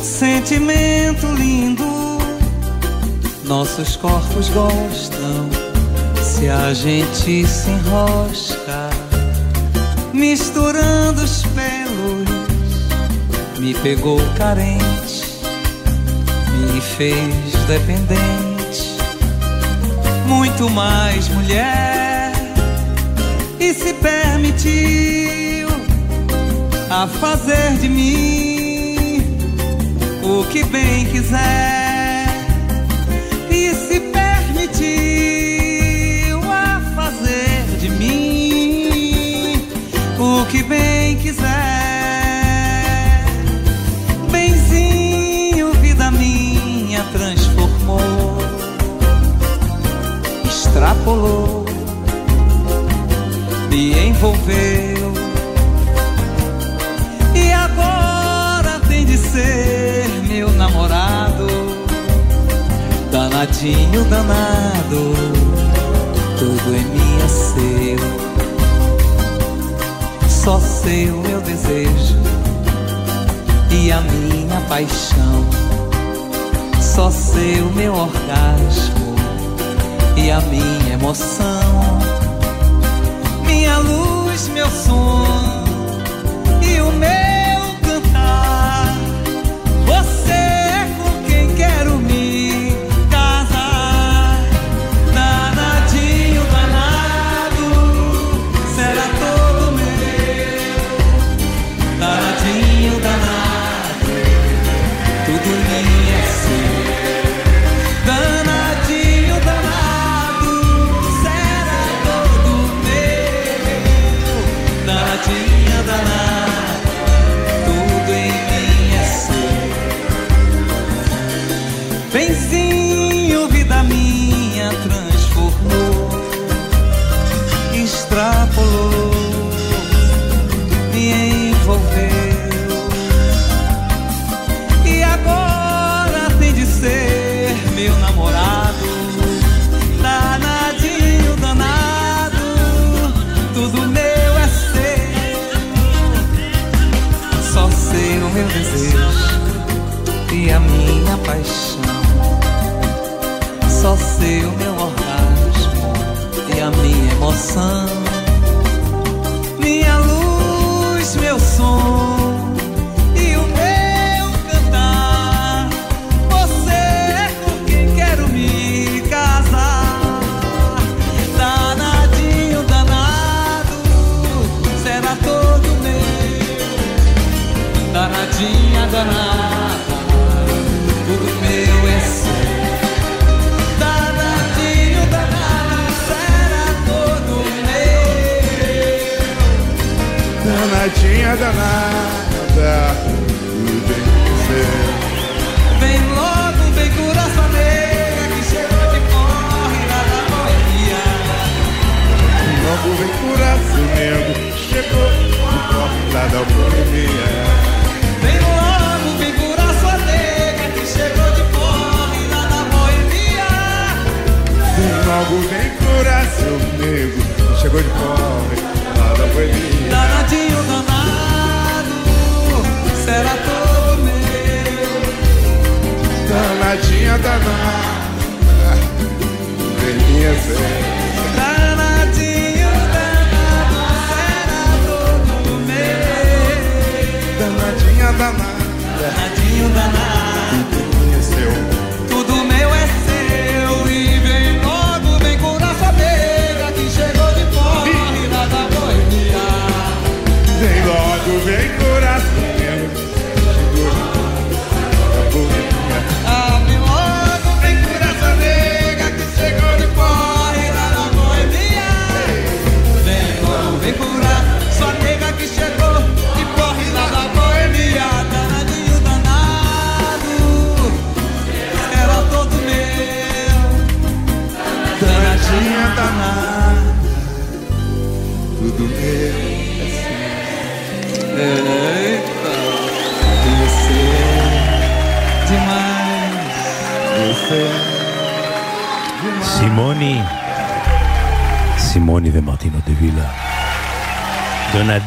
Sentimento lindo, nossos corpos gostam. Se a gente se enrosca, misturando os pelos, me pegou carente, me fez dependente, muito mais mulher, e se permitiu a fazer de mim o que bem quiser, e se permitiu a fazer de mim o que bem quiser. Benzinho, vida minha, transformou, extrapolou, me envolveu. Danado, tudo em mim é seu. Só seu meu desejo e a minha paixão. Só seu meu orgasmo e a minha emoção. Minha luz, meu som e o meu cantar. Você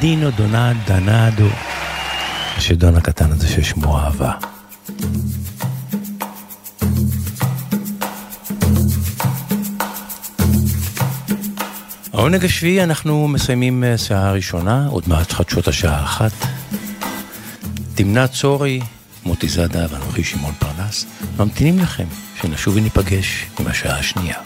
דינו דונד דנדו, השדון הקטן הזה ששמו אהבה. העונג השביעי, אנחנו מסיימים אה, שעה ראשונה, עוד מעט חדשות השעה אחת. תמנה צורי, מוטי זאדה ואנוכי שמעון פרנס, ממתינים לכם שנשוב וניפגש עם השעה השנייה.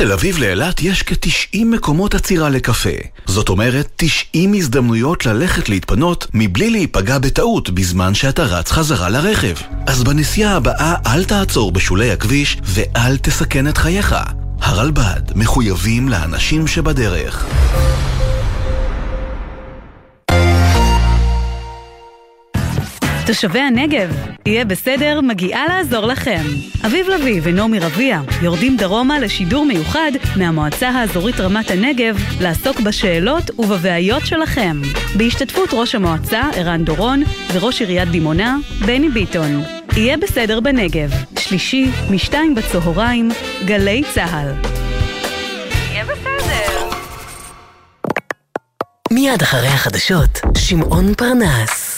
תל אביב לאילת יש כ-90 מקומות עצירה לקפה. זאת אומרת, 90 הזדמנויות ללכת להתפנות מבלי להיפגע בטעות בזמן שאתה רץ חזרה לרכב. אז בנסיעה הבאה אל תעצור בשולי הכביש ואל תסכן את חייך. הרלב"ד מחויבים לאנשים שבדרך. תושבי הנגב, יהיה בסדר, מגיעה לעזור לכם. אביב לביא ונעמי רביע יורדים דרומה לשידור מיוחד מהמועצה האזורית רמת הנגב לעסוק בשאלות ובבעיות שלכם. בהשתתפות ראש המועצה ערן דורון וראש עיריית דימונה בני ביטון. יהיה בסדר בנגב, שלישי, משתיים בצהריים, גלי צה"ל. יהיה בסדר. מיד אחרי החדשות, שמעון פרנס.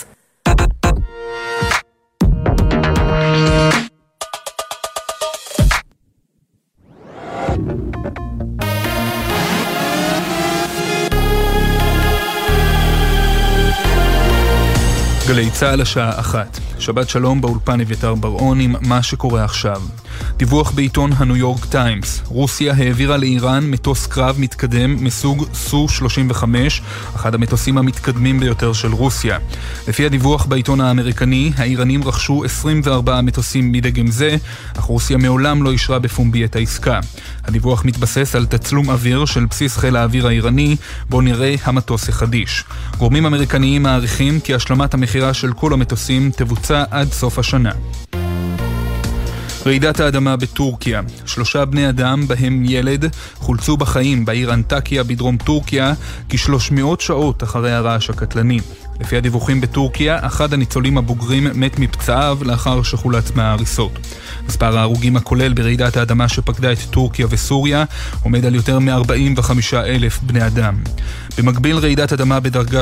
צה"ל השעה אחת. שבת שלום באולפן אביתר בר-און עם מה שקורה עכשיו. דיווח בעיתון הניו יורק טיימס רוסיה העבירה לאיראן מטוס קרב מתקדם מסוג סו-35, אחד המטוסים המתקדמים ביותר של רוסיה. לפי הדיווח בעיתון האמריקני, האיראנים רכשו 24 מטוסים מדגם זה, אך רוסיה מעולם לא אישרה בפומבי את העסקה. הדיווח מתבסס על תצלום אוויר של בסיס חיל האוויר האיראני, בו נראה המטוס החדיש. גורמים אמריקניים מעריכים כי השלמת המכירה של כל המטוסים תבוצע עד סוף השנה. רעידת האדמה בטורקיה. שלושה בני אדם, בהם ילד, חולצו בחיים בעיר אנטקיה בדרום טורקיה כ-300 שעות אחרי הרעש הקטלני. לפי הדיווחים בטורקיה, אחד הניצולים הבוגרים מת מפצעיו לאחר שחולץ מההריסות. מספר ההרוגים הכולל ברעידת האדמה שפקדה את טורקיה וסוריה עומד על יותר מ-45 אלף בני אדם. במקביל, רעידת אדמה בדרגה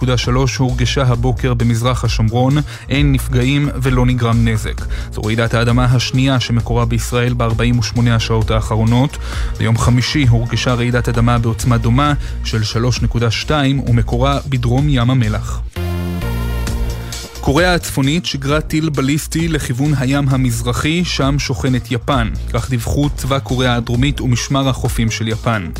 3.3 הורגשה הבוקר במזרח השומרון, אין נפגעים ולא נגרם נזק. זו רעידת האדמה השנייה שמקורה בישראל ב-48 השעות האחרונות. ביום חמישי הורגשה רעידת אדמה בעוצמה דומה של 3.2 ומקורה בדרום ים המלח. קוריאה הצפונית שיגרה טיל בליסטי לכיוון הים המזרחי, שם שוכנת יפן. כך דיווחו צבא קוריאה הדרומית ומשמר החופים של יפן.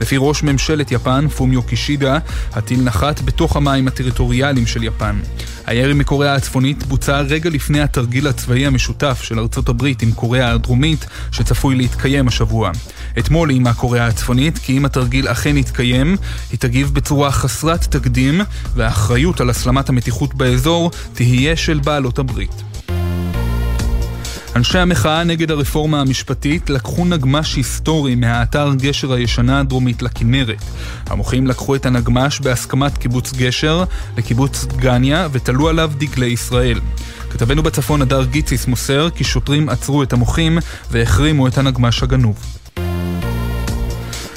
לפי ראש ממשלת יפן, פומיו קישידה, הטיל נחת בתוך המים הטריטוריאליים של יפן. הירי מקוריאה הצפונית בוצע רגע לפני התרגיל הצבאי המשותף של ארצות הברית עם קוריאה הדרומית, שצפוי להתקיים השבוע. אתמול איימה קוריאה הצפונית כי אם התרגיל אכן יתקיים, היא תגיב בצורה חסרת תקדים, והאחריות על הסלמת המתיחות באזור תהיה של בעלות הברית. אנשי המחאה נגד הרפורמה המשפטית לקחו נגמש היסטורי מהאתר גשר הישנה הדרומית לכנרת. המוחים לקחו את הנגמש בהסכמת קיבוץ גשר לקיבוץ דגניה ותלו עליו דגלי ישראל. כתבנו בצפון הדר גיציס מוסר כי שוטרים עצרו את המוחים והחרימו את הנגמש הגנוב.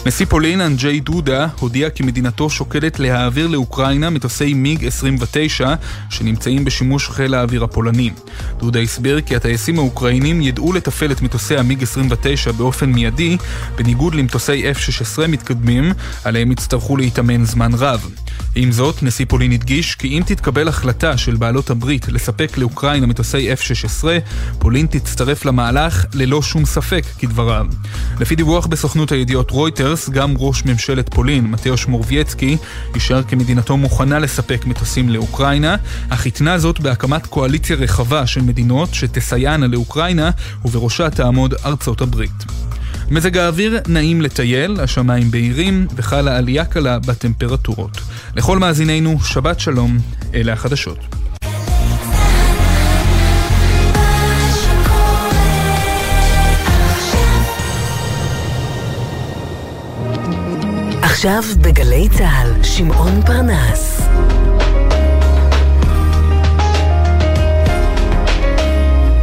נשיא פולין אנג'יי דודה הודיע כי מדינתו שוקלת להעביר לאוקראינה מטוסי מיג 29 שנמצאים בשימוש חיל האוויר הפולני. דודה הסביר כי הטייסים האוקראינים ידעו לתפעל את מטוסי המיג 29 באופן מיידי, בניגוד למטוסי F-16 מתקדמים, עליהם יצטרכו להתאמן זמן רב. עם זאת, נשיא פולין הדגיש כי אם תתקבל החלטה של בעלות הברית לספק לאוקראינה מטוסי F-16, פולין תצטרף למהלך ללא שום ספק, כדבריו. לפי דיווח בסוכנות הידיעות רויטרס, גם ראש ממשלת פולין, מתאוש מורבייצקי, אישר כי מדינתו מוכנה לספק מטוסים לאוקראינה, אך התנה זאת בהקמת קואליציה רחבה של מדינות שתסייענה לאוקראינה, ובראשה תעמוד ארצות הברית. מזג האוויר נעים לטייל, השמיים בהירים וחלה עלייה קלה בטמפרטורות. לכל מאזינינו, שבת שלום, אלה החדשות. עכשיו בגלי צה"ל, שמעון פרנס.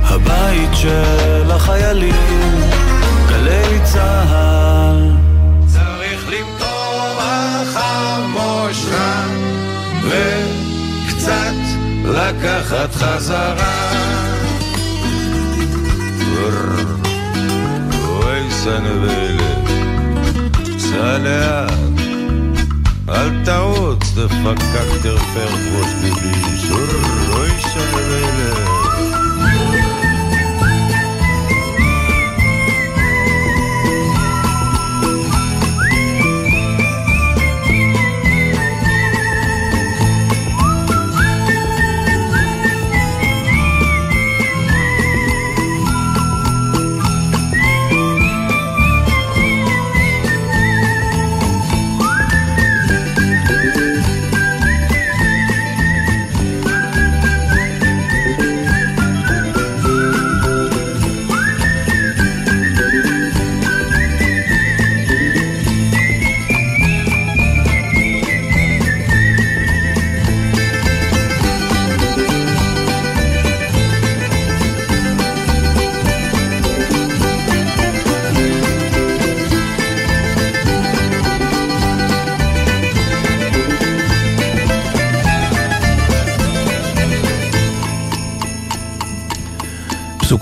הבית של החיילים, גלי צה"ל. צריך למטור החמושה וקצת לקחת חזרה. אוי סנבלת, סע לאט, על טעות דפקק der fährt was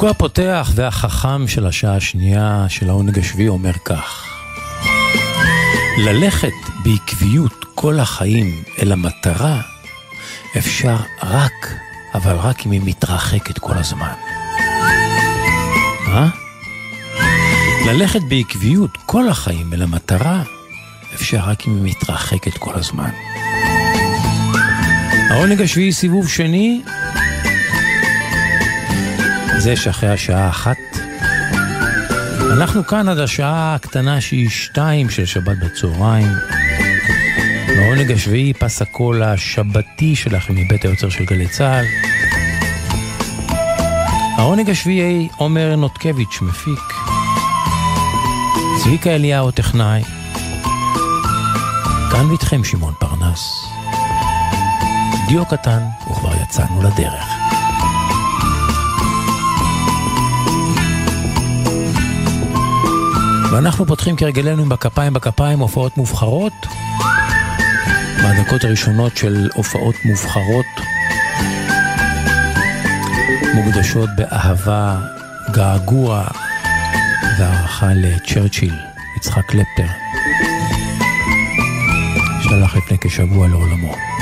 פסוקו הפותח והחכם של השעה השנייה של העונג השביעי אומר כך: ללכת בעקביות כל החיים אל המטרה אפשר רק, אבל רק אם היא מתרחקת כל הזמן. אה? ללכת בעקביות כל החיים אל המטרה אפשר רק אם היא מתרחקת כל הזמן. העונג השביעי סיבוב שני זה שאחרי השעה אחת. אנחנו כאן עד השעה הקטנה שהיא שתיים של שבת בצהריים. בעונג השביעי פס הקול השבתי שלכם מבית היוצר של גלי צה"ל. העונג השביעי עומר נותקביץ' מפיק. צביקה אליהו טכנאי. כאן ואיתכם שמעון פרנס. דיו קטן וכבר יצאנו לדרך. ואנחנו פותחים כרגלנו עם בכפיים בכפיים הופעות מובחרות. בדקות הראשונות של הופעות מובחרות מוקדשות באהבה, געגוע והערכה לצ'רצ'יל, יצחק קלפטר, שהלך לפני כשבוע לעולמו.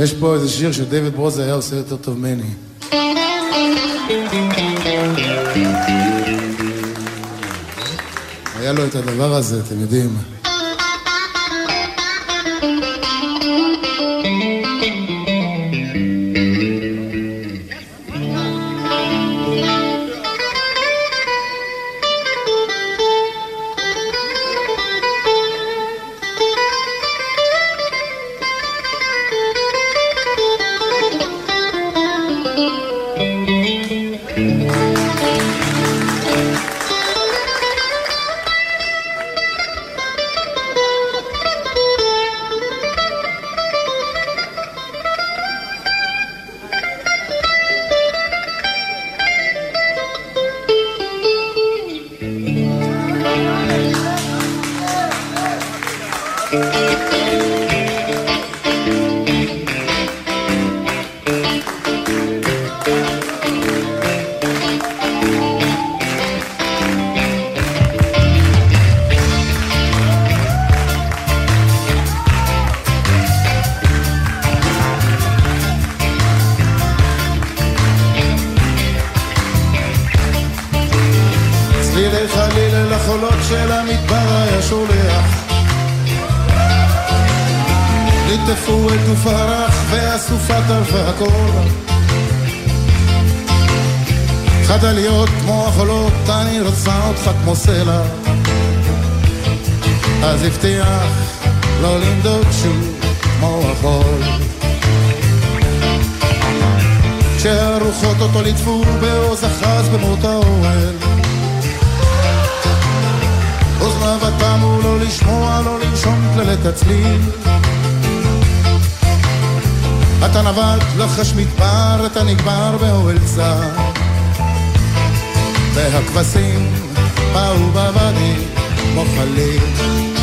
יש פה איזה שיר שדייוויד ברוזה היה עושה יותר טוב ממני. היה לו את הדבר הזה, אתם יודעים. ליטפו בעוז אחז במות האוהל. אוזניו תמו לא לשמוע, לא לנשום כללת הצליל אתה נווט לחש מדבר, אתה נגבר באוהל צר. והכבשים באו בוואדי כמו חליל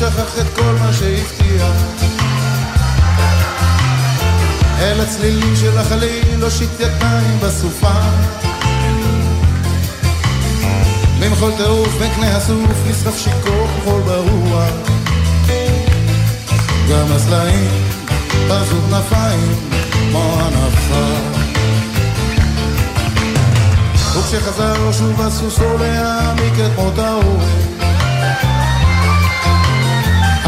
שכח את כל מה שהבטיח. אל הצלילים של החליל, הושיט ידיים בסופה. ממחול טירוף מקנה הסוף, נשרף שיכור כחול ברוח. גם הסלעים פרסו כנפיים כמו הנפה. וכשחזר שוב הסוסו להעמיק את מות האוהל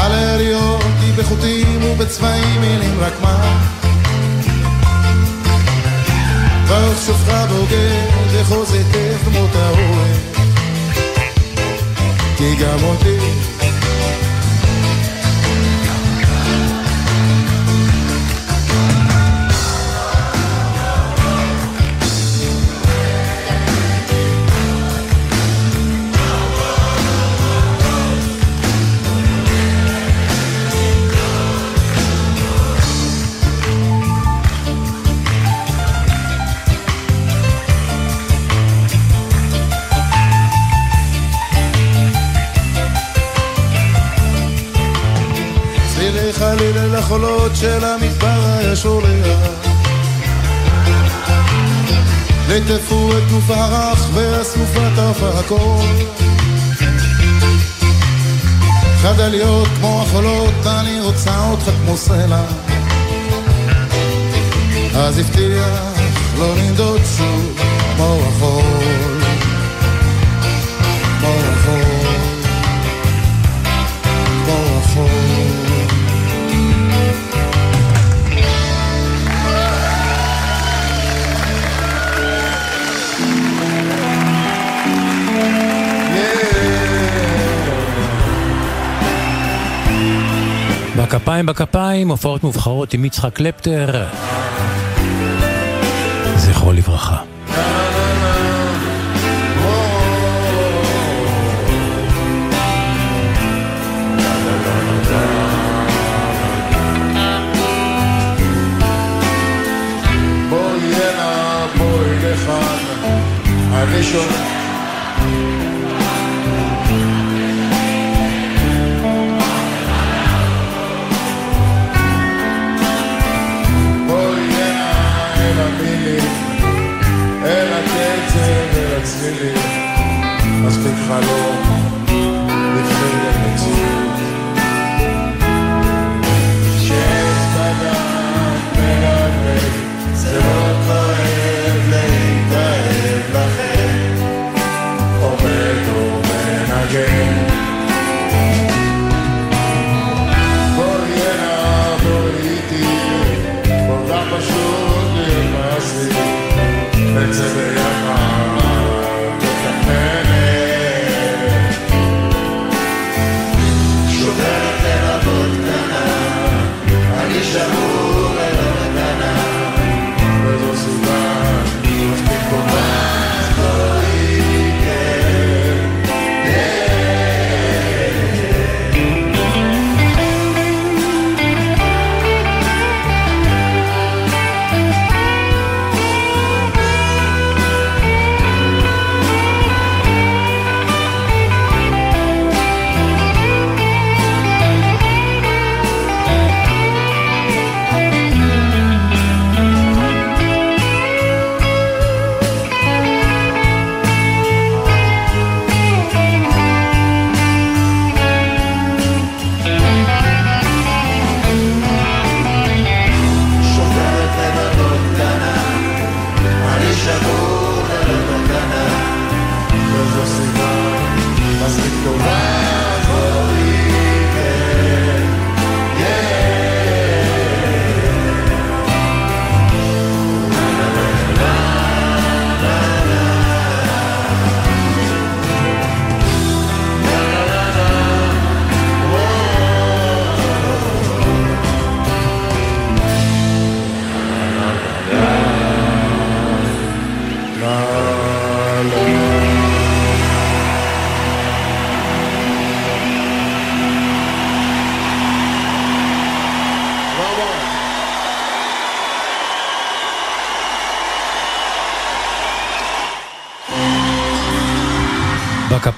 על היריות היא בחוטים ובצבעים מילים רק מה? ברוך שופך בוגד אחוז היטב כמות האוהל. כי גם אותי חליל אל החולות של המדבר היה שולח ליטפו את גוף הרך והסופה טרפה הכל חדליות כמו החולות, אני רוצה אותך כמו סלע. אז הבטיח לא לנדוד שוב כמו החול בכפיים בכפיים, הופעות מובחרות עם יצחק קלפטר. זכרו לברכה. בואי הצלילים, מספיק חלום, לפני למציאות. שיש בדם מלבב, זה לא כואב להתאהב לכם, עומד ומנגן. פשוט להיות מעשי, נצא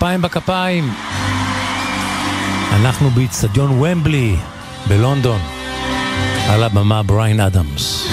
כפיים בכפיים. אנחנו באיצטדיון ומבלי בלונדון, על הבמה בריין אדמס.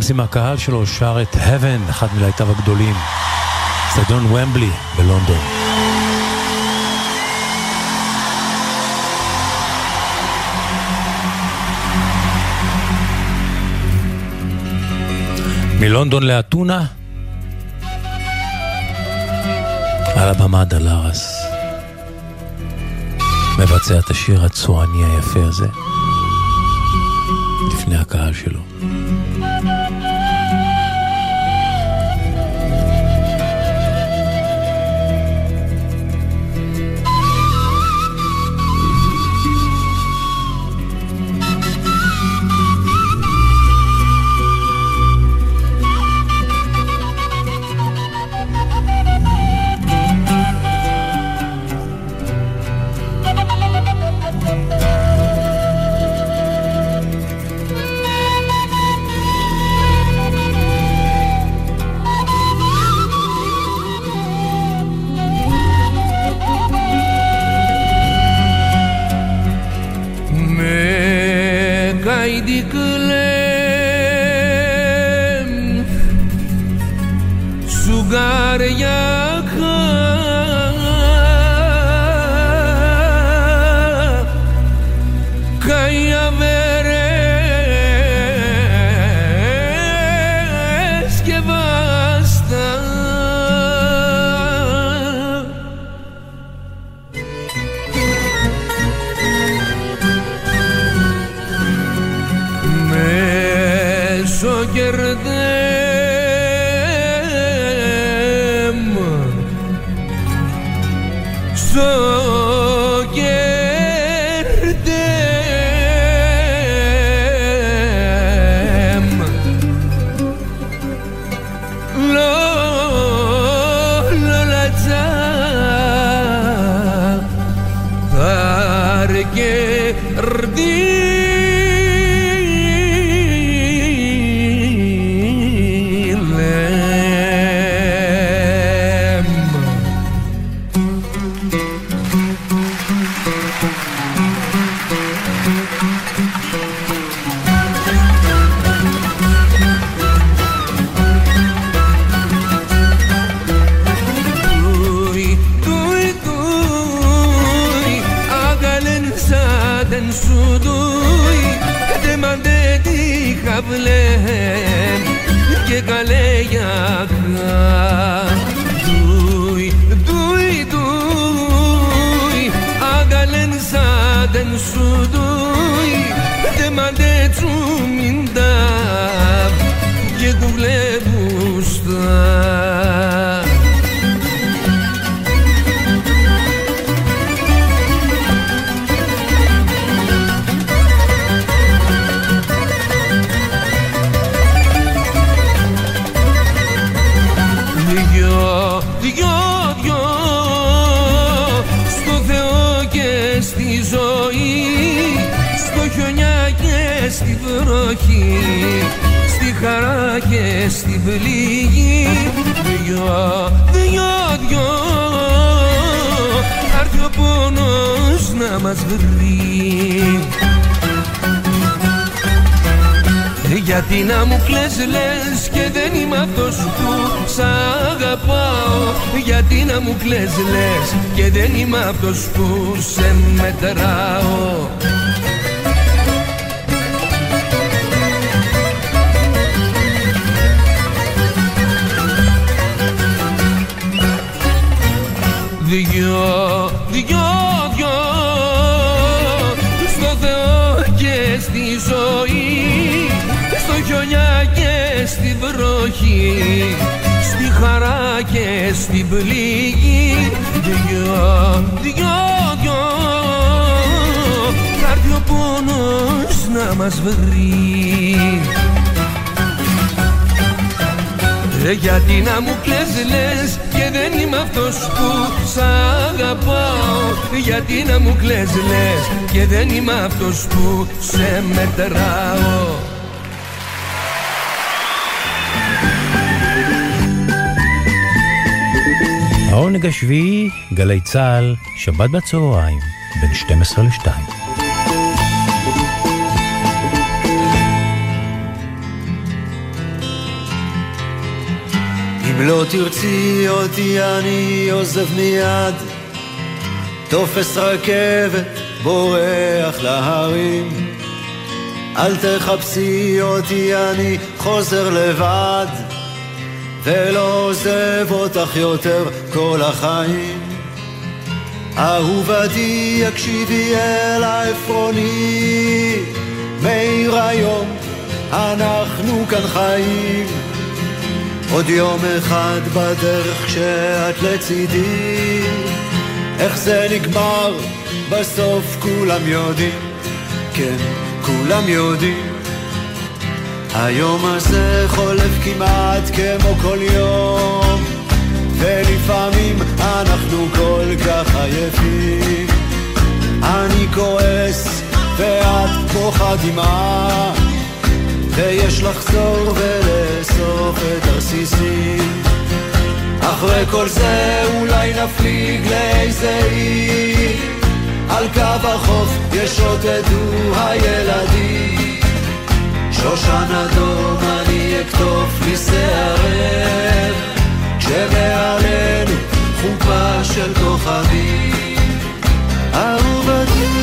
ג'אמס עם הקהל שלו שר את Heaven, אחד מלהיטיו הגדולים. אצטדיון ומבלי בלונדון. מלונדון לאתונה, על הבמה דלרס, מבצע את השיר הצועני היפה הזה, לפני הקהל שלו. thank you βρει. Γιατί να μου κλαις λες και δεν είμαι αυτός που σ' αγαπάω. Γιατί να μου κλαις λες και δεν είμαι αυτός που σε μετράω. Δυο, δυο, βροχή Στη χαρά και στην πληγή. Δυο, δυο, δυο. Θα έρθει ο πόνος να μας βρει. Ε, γιατί να μου κλαις λες και δεν είμαι αυτός που σ' αγαπάω. Γιατί να μου κλαις λες και δεν είμαι αυτός που σε μετράω העונג השביעי, גלי צה"ל, שבת בצהריים, בין 12 ל-2. אם לא תרצי אותי אני עוזב מיד. תופס רכבת בורח להרים. אל תחפשי אותי אני חוזר לבד ולא עוזב אותך יותר כל החיים. אהובתי יקשיבי אל העפרוני. מאיר היום אנחנו כאן חיים. עוד יום אחד בדרך כשאת לצידי. איך זה נגמר? בסוף כולם יודעים. כן כולם יודעים היום הזה חולף כמעט כמו כל יום ולפעמים אנחנו כל כך עייפים. אני כועס ואת בוכה דמעה ויש לחזור ולאסוף את הרסיסים. אחרי כל זה אולי נפליג לאיזה עיר. על קו החוף ישוטטו הילדים שושן אדום אני אקטוף לי שערך כשמעלינו חופה של כוכבים אהובתי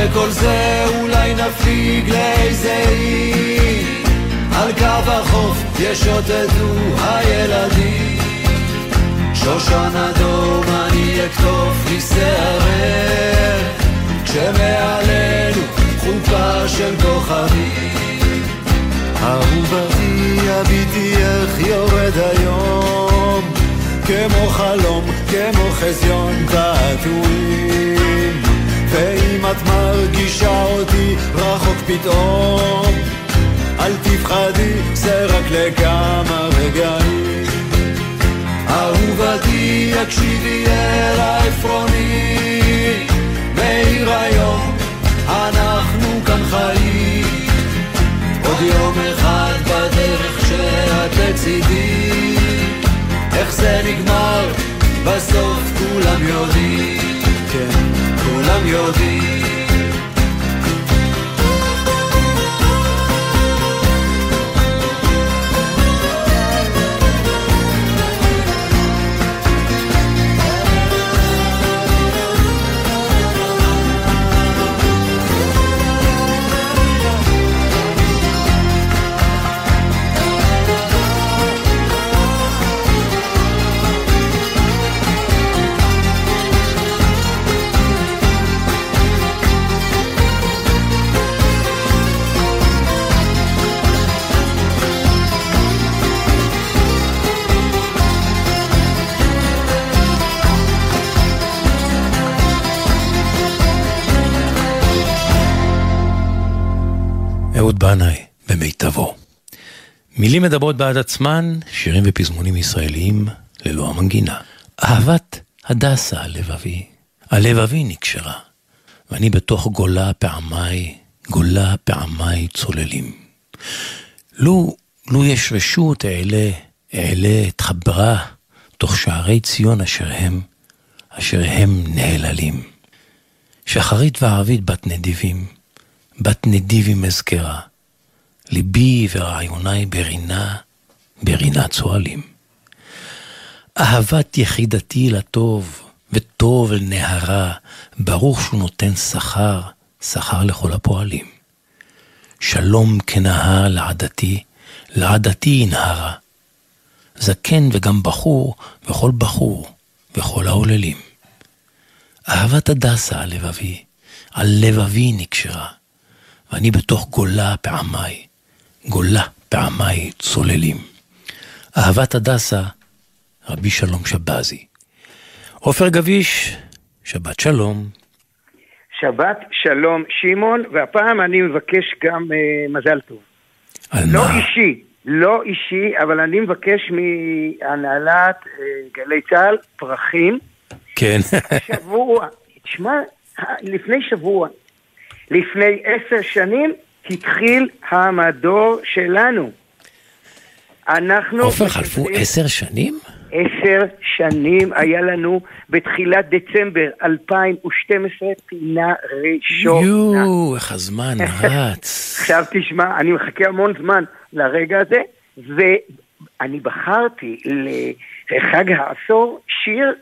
אחרי כל זה אולי נפיג לאיזה אי על קו החוף ישוטטו הילדים. שושן אדום אני אקטוף שערך כשמעלינו חופה של כוכבים. אהובתי הביטי איך יורד היום? כמו חלום, כמו חזיון תעתועים ואם את מרגישה אותי רחוק פתאום אל תפחדי, זה רק לכמה רגעים. אהובתי, הקשיבי אל העפרוני מאיר היום, אנחנו כאן חיים. עוד יום אחד בדרך שאת לצידי איך זה נגמר, בסוף כולם יודעים. כן, כולם יודעים אהוד מילים מדברות בעד עצמן, שירים ופזמונים ישראליים ללא המנגינה. אהבת הדסה הלבבי, הלבבי נקשרה, ואני בתוך גולה פעמיי, גולה פעמיי צוללים. לו, לו יש רשות אעלה, אעלה אתחברה, תוך שערי ציון אשר הם, אשר הם נהללים. שחרית וערבית בת נדיבים, בת נדיבים אזכרה, ליבי ורעיוני ברינה, ברינה צוהלים. אהבת יחידתי לטוב, וטוב אל נהרה, ברוך שהוא נותן שכר, שכר לכל הפועלים. שלום כנהר לעדתי, לעדתי ינהרה. זקן וגם בחור, וכל בחור, וכל העוללים. אהבת הדסה על לבבי, על לבבי נקשרה, ואני בתוך גולה פעמיי, גולה פעמיי צוללים. אהבת הדסה, רבי שלום שבזי. עופר גביש, שבת שלום. שבת שלום שמעון, והפעם אני מבקש גם uh, מזל טוב. על לא מה? אישי, לא אישי, אבל אני מבקש מהנהלת uh, גלי צה"ל פרחים. כן. שבוע, תשמע, לפני שבוע, לפני עשר שנים, התחיל המדור שלנו. אנחנו... עופר, חלפו עשר שנים? עשר שנים היה לנו בתחילת דצמבר 2012 פינה ראשונה. יואו, איך הזמן רץ. *laughs* עכשיו תשמע, אני מחכה המון זמן לרגע הזה, ואני בחרתי לחג העשור שיר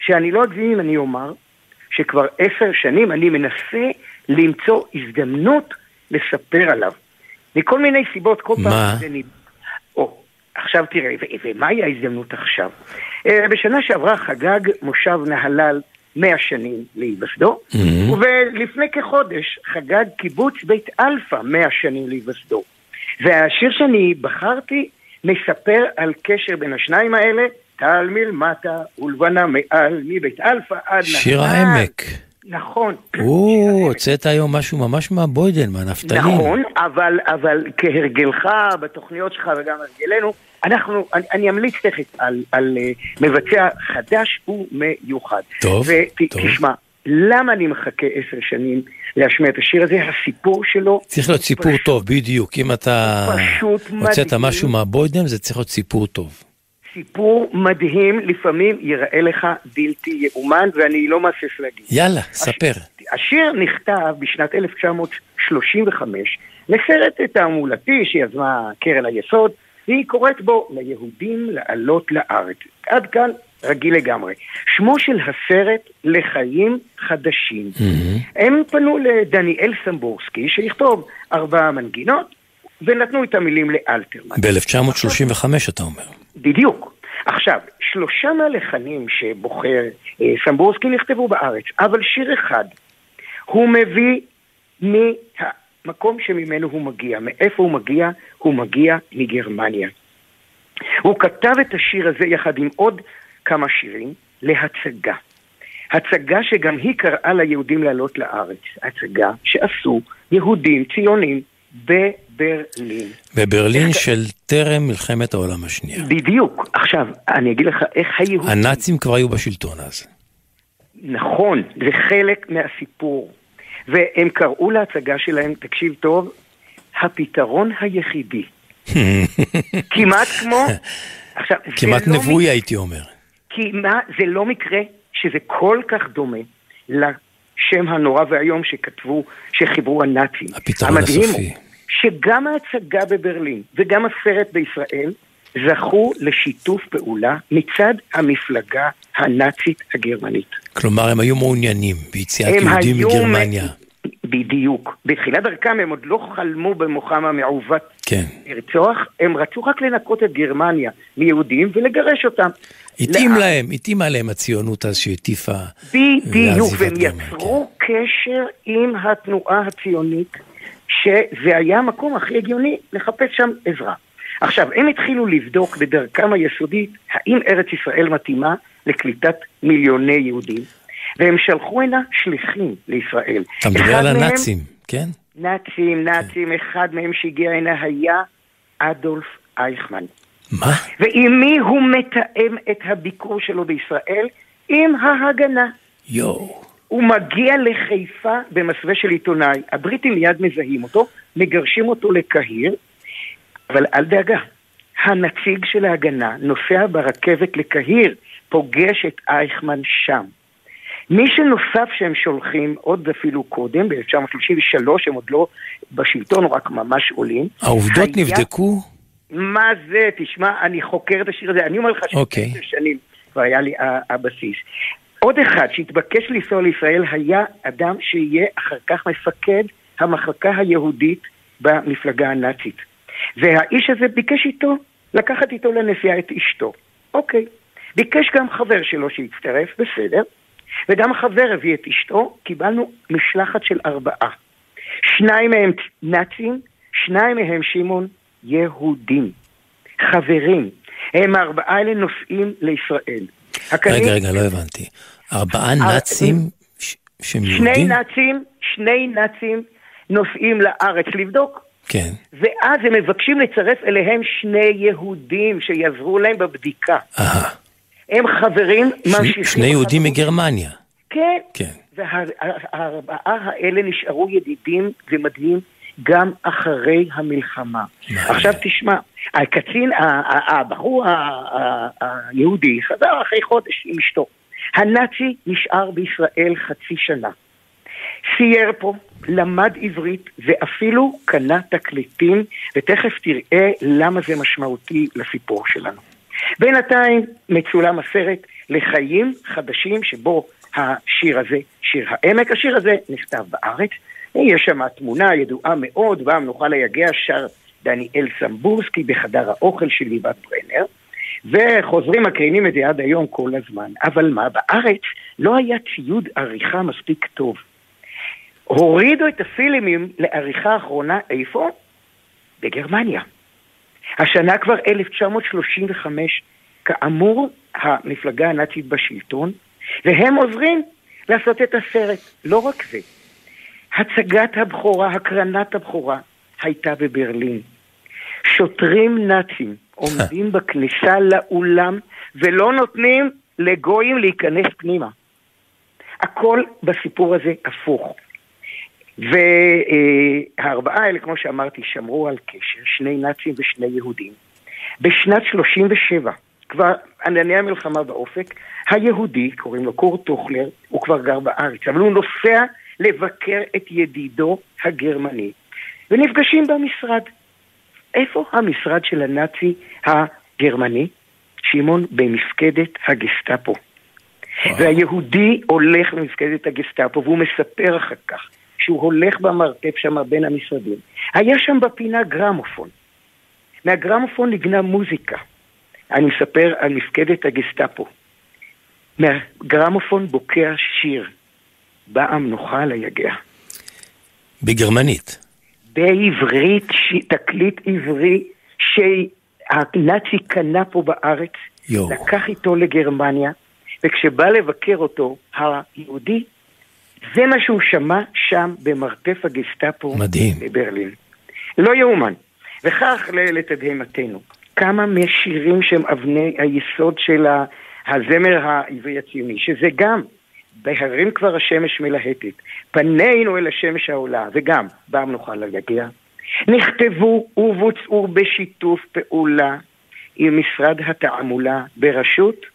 שאני לא אגזים אם אני אומר, שכבר עשר שנים אני מנסה למצוא הזדמנות לספר עליו. מכל מיני סיבות, כל פעם... זה נ- או, עכשיו תראה, ו- ומהי ההזדמנות עכשיו? אה, בשנה שעברה חגג מושב נהלל 100 שנים להיווסדו, Mhm. ולפני כחודש חגג קיבוץ בית אלפא 100 שנים להיווסדו. והשיר שאני בחרתי מספר על קשר בין השניים האלה, טל מלמטה ולבנה מעל, מבית אלפא עד שיר. העמק. נכון. או, *clears throat* הוצאת היום משהו ממש מהבוידן, מהנפטלין. נכון, אבל, אבל כהרגלך בתוכניות שלך וגם הרגלנו, אנחנו, אני, אני אמליץ תכף על, על uh, מבצע חדש ומיוחד. טוב, טוב. ותשמע, למה אני מחכה עשר שנים להשמיע את השיר הזה? הסיפור שלו צריך להיות סיפור טוב, בדיוק. אם אתה פשוט הוצאת מדהים. משהו מהבוידם, זה צריך להיות סיפור טוב. סיפור מדהים, לפעמים ייראה לך בלתי יאומן, ואני לא מהסס להגיד. יאללה, ספר. השיר נכתב בשנת 1935 לסרט תעמולתי שיזמה קרן היסוד, והיא קוראת בו ליהודים לעלות לארץ. עד כאן רגיל לגמרי. שמו של הסרט לחיים חדשים. הם פנו לדניאל סמבורסקי שיכתוב ארבע מנגינות, ונתנו את המילים לאלתרמן. ב-1935 אתה אומר. בדיוק. עכשיו, שלושה מהלחנים שבוחר אה, סמבורסקי נכתבו בארץ, אבל שיר אחד הוא מביא מהמקום שממנו הוא מגיע. מאיפה הוא מגיע? הוא מגיע מגרמניה. הוא כתב את השיר הזה יחד עם עוד כמה שירים להצגה. הצגה שגם היא קראה ליהודים לעלות לארץ. הצגה שעשו יהודים ציונים בברלין. בברלין של טרם מלחמת העולם השנייה. בדיוק. עכשיו, אני אגיד לך איך היהודים... הנאצים כבר היו בשלטון אז. נכון, זה חלק מהסיפור. והם קראו להצגה שלהם, תקשיב טוב, הפתרון היחידי. *laughs* כמעט כמו... עכשיו, כמעט לא נבואי הייתי אומר. כי מה, זה לא מקרה שזה כל כך דומה לשם הנורא והיום שכתבו, שחיברו הנאצים. הפתרון הסופי. שגם ההצגה בברלין וגם הסרט בישראל זכו לשיתוף פעולה מצד המפלגה הנאצית הגרמנית. כלומר, הם היו מעוניינים ביציאת יהודים מגרמניה. בדיוק. בתחילת דרכם הם עוד לא חלמו במוחם המעוות כן. לרצוח, הם רצו רק לנקות את גרמניה מיהודים ולגרש אותם. התאים לאט. להם, התאימה להם הציונות אז שהטיפה בדיוק, לעזיבת והם. יצרו קשר עם התנועה הציונית, שזה היה המקום הכי הגיוני לחפש שם עזרה. עכשיו, הם התחילו לבדוק בדרכם היסודית האם ארץ ישראל מתאימה לקליטת מיליוני יהודים, והם שלחו הנה שליחים לישראל. אתה מדבר על הנאצים, כן? נאצים, נאצים, אחד מהם שהגיע הנה היה אדולף אייכמן. מה? ועם מי הוא מתאם את הביקור שלו בישראל? עם ההגנה. יואו. הוא מגיע לחיפה במסווה של עיתונאי, הבריטים מיד מזהים אותו, מגרשים אותו לקהיר, אבל אל דאגה, הנציג של ההגנה נוסע ברכבת לקהיר, פוגש את אייכמן שם. מי שנוסף שהם שולחים, עוד אפילו קודם, ב-1933, הם עוד לא בשלטון, רק ממש עולים. העובדות היה- נבדקו? מה זה? תשמע, אני חוקר את השיר הזה, אני אומר לך אוקיי. שעשר שנים כבר היה לי הבסיס. עוד אחד שהתבקש לנסוע לישראל היה אדם שיהיה אחר כך מפקד המחלקה היהודית במפלגה הנאצית. והאיש הזה ביקש איתו, לקחת איתו לנסיעה את אשתו. אוקיי. ביקש גם חבר שלו שיצטרף, בסדר. וגם החבר הביא את אשתו, קיבלנו משלחת של ארבעה. שניים מהם נאצים, שניים מהם שמעון יהודים. חברים. הם הארבעה האלה נוסעים לישראל. רגע, רגע, לא הבנתי. ארבעה נאצים ש- שהם שני? נאצים, שני נאצים נוסעים לארץ לבדוק. כן. ואז הם מבקשים לצרף אליהם שני יהודים שיעזרו להם בבדיקה. הם חברים, ממשיכים... שני יהודים מגרמניה. כן. כן. והארבעה האלה נשארו ידידים ומדהים גם אחרי המלחמה. עכשיו תשמע, הקצין, הבחור היהודי חזר אחרי חודש עם אשתו. הנאצי נשאר בישראל חצי שנה. סייר פה, למד עברית ואפילו קנה תקליטים, ותכף תראה למה זה משמעותי לסיפור שלנו. בינתיים מצולם הסרט לחיים חדשים שבו השיר הזה, שיר העמק, השיר הזה נכתב בארץ, יש שם תמונה ידועה מאוד, והמנוחה ליגע שר דניאל סמבורסקי בחדר האוכל של ליבת ברנר, וחוזרים מקרינים את זה עד היום כל הזמן. אבל מה, בארץ לא היה ציוד עריכה מספיק טוב. הורידו את הפילימים לעריכה האחרונה איפה? בגרמניה. השנה כבר 1935, כאמור, המפלגה הנאצית בשלטון, והם עוזרים לעשות את הסרט. לא רק זה, הצגת הבכורה, הקרנת הבכורה, הייתה בברלין. שוטרים נאצים עומדים בכניסה לאולם ולא נותנים לגויים להיכנס פנימה. הכל בסיפור הזה הפוך. והארבעה האלה, כמו שאמרתי, שמרו על קשר, שני נאצים ושני יהודים. בשנת 37, כבר ענני המלחמה באופק, היהודי, קוראים לו קורט טוכלר, הוא כבר גר בארץ, אבל הוא נוסע לבקר את ידידו הגרמני, ונפגשים במשרד. איפה המשרד של הנאצי הגרמני? שמעון, במפקדת הגסטאפו. והיהודי הולך למפקדת הגסטאפו, והוא מספר אחר כך שהוא הולך במרתף שם בין המשרדים. היה שם בפינה גרמופון. מהגרמופון נגנה מוזיקה. אני מספר על מפקדת הגסטאפו. מהגרמופון בוקע שיר. בעם נוחה ליגע. בגרמנית. בעברית, ש... תקליט עברי שהנאצי קנה פה בארץ, יואו. לקח איתו לגרמניה, וכשבא לבקר אותו, היהודי, זה מה שהוא שמע שם במרתף הגסטאפו מדהים. בברלין. לא יאומן. וכך לתדהמתנו, כמה מהשירים שהם אבני היסוד של הזמר העברי הציוני, שזה גם בהרים כבר השמש מלהטת, פנינו אל השמש העולה, וגם בם נוכל להגיע, נכתבו ובוצעו בשיתוף פעולה עם משרד התעמולה בראשות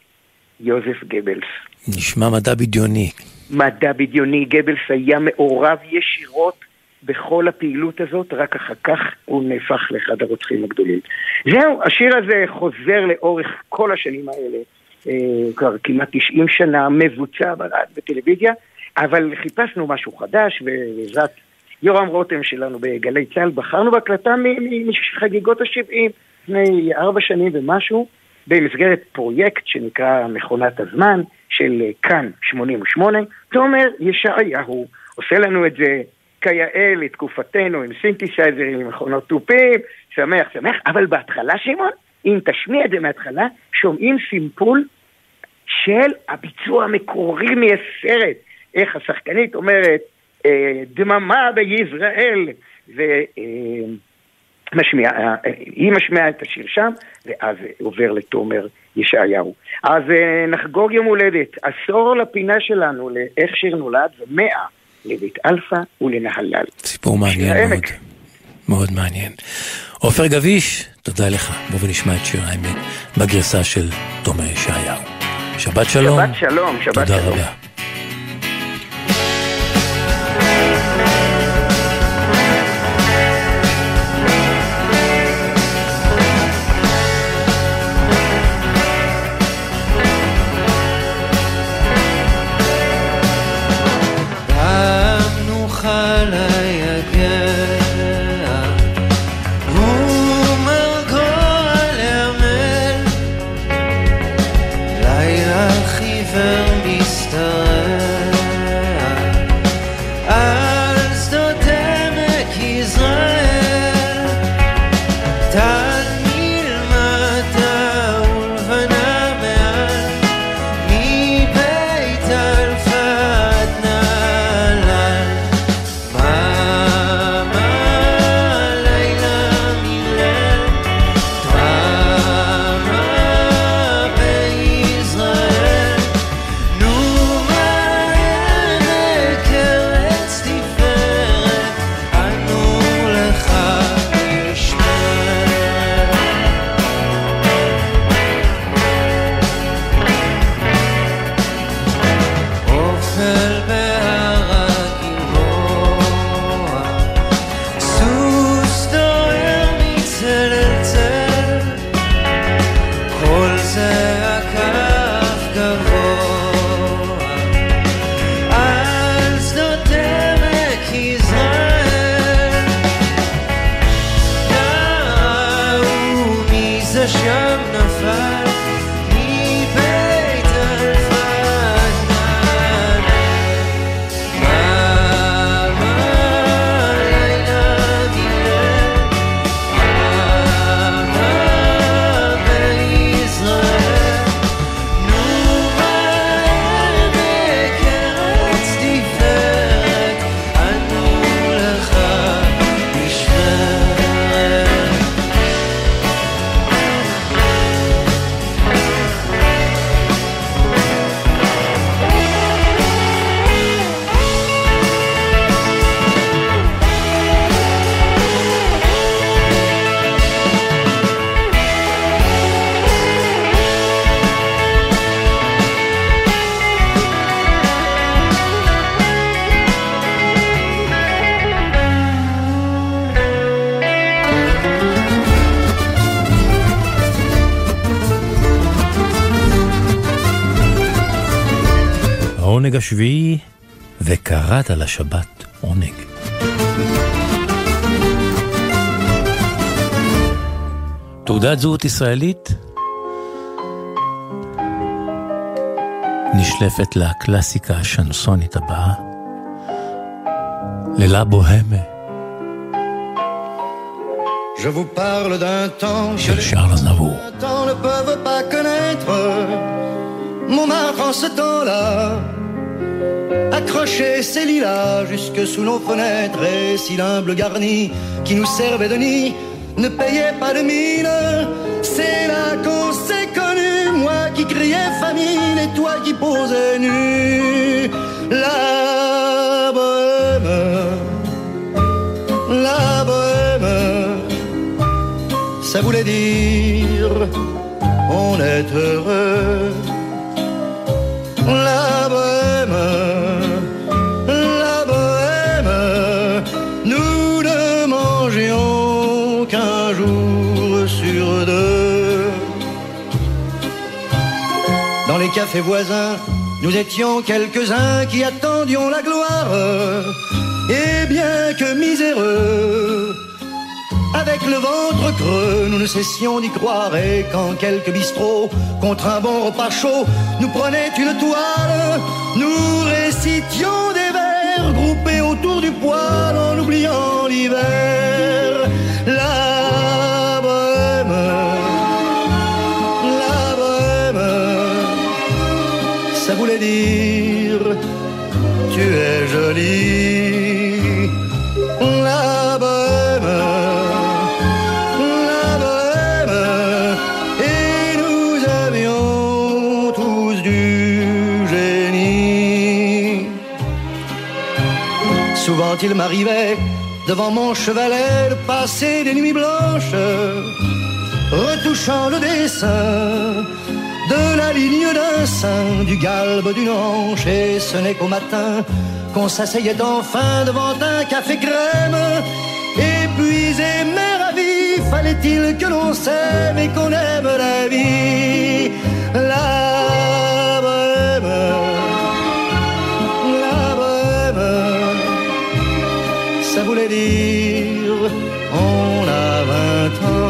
יוזף גבלס. נשמע מדע בדיוני. מדע בדיוני, גבלס היה מעורב ישירות בכל הפעילות הזאת, רק אחר כך הוא נהפך לאחד הרוצחים הגדולים. זהו, השיר הזה חוזר לאורך כל השנים האלה, כבר כמעט 90 שנה, מבוצע בטלוויזיה, אבל חיפשנו משהו חדש, ובעזרת יורם רותם שלנו בגלי צה"ל, בחרנו בהקלטה מחגיגות ה-70, לפני ארבע שנים ומשהו, במסגרת פרויקט שנקרא מכונת הזמן של אה, כאן 88, תומר ישעיהו עושה לנו את זה כיאה לתקופתנו עם סינתסייזרים, עם מכונות תופים, שמח שמח, אבל בהתחלה שמעון, אם תשמיע את זה מההתחלה, שומעים סימפול של הביצוע המקורי מהסרט, איך השחקנית אומרת, אה, דממה ביזרעאל, ומשמיעה, אה, היא משמיעה את השיר שם, ואז אה, עובר לתומר ישעיהו. אז אה, נחגוג יום הולדת, עשור לפינה שלנו, לאיך שיר נולד, ומאה לבית אלפא ולנהלל. סיפור מעניין מאוד. מאוד מעניין. עופר גביש, תודה לך. בוא ונשמע את שיר העמק בגרסה של תומר ישעיהו. שבת שלום. שבת שלום, שבת תודה שלום. רבה. וקראת לשבת עונג. תעודת זהות ישראלית נשלפת לקלאסיקה השנסונית הבאה, לילה בוהמה Je vous parle d'un temps que של les שרל אznavour. temps ne peuvent pas connaître. Montmartre en ce temps-là accrochait ses lilas jusque sous nos fenêtres et si l'humble garni qui nous servait de nid ne payait pas de mine. C'est là qu'on s'est connu, moi qui criais famine et toi qui posais nu. La bohème, la bohème ça voulait dire on est heureux. Nous étions quelques-uns qui attendions la gloire. Et bien que miséreux, avec le ventre creux, nous ne cessions d'y croire et quand quelques bistrots, contre un bon repas chaud, nous prenaient une toile, nous récitions des vers groupés autour du poêle en oubliant l'hiver. Tu es jolie. La bohème, la bohème, et nous avions tous du génie. Souvent il m'arrivait devant mon chevalet de passer des nuits blanches, retouchant le dessin de la ligne d'un sein, du galbe d'une hanche, et ce n'est qu'au matin qu'on s'asseyait enfin devant un café crème. Épuisé mais ravi, fallait-il que l'on s'aime et qu'on aime la vie? La ça voulait dire on a vingt ans.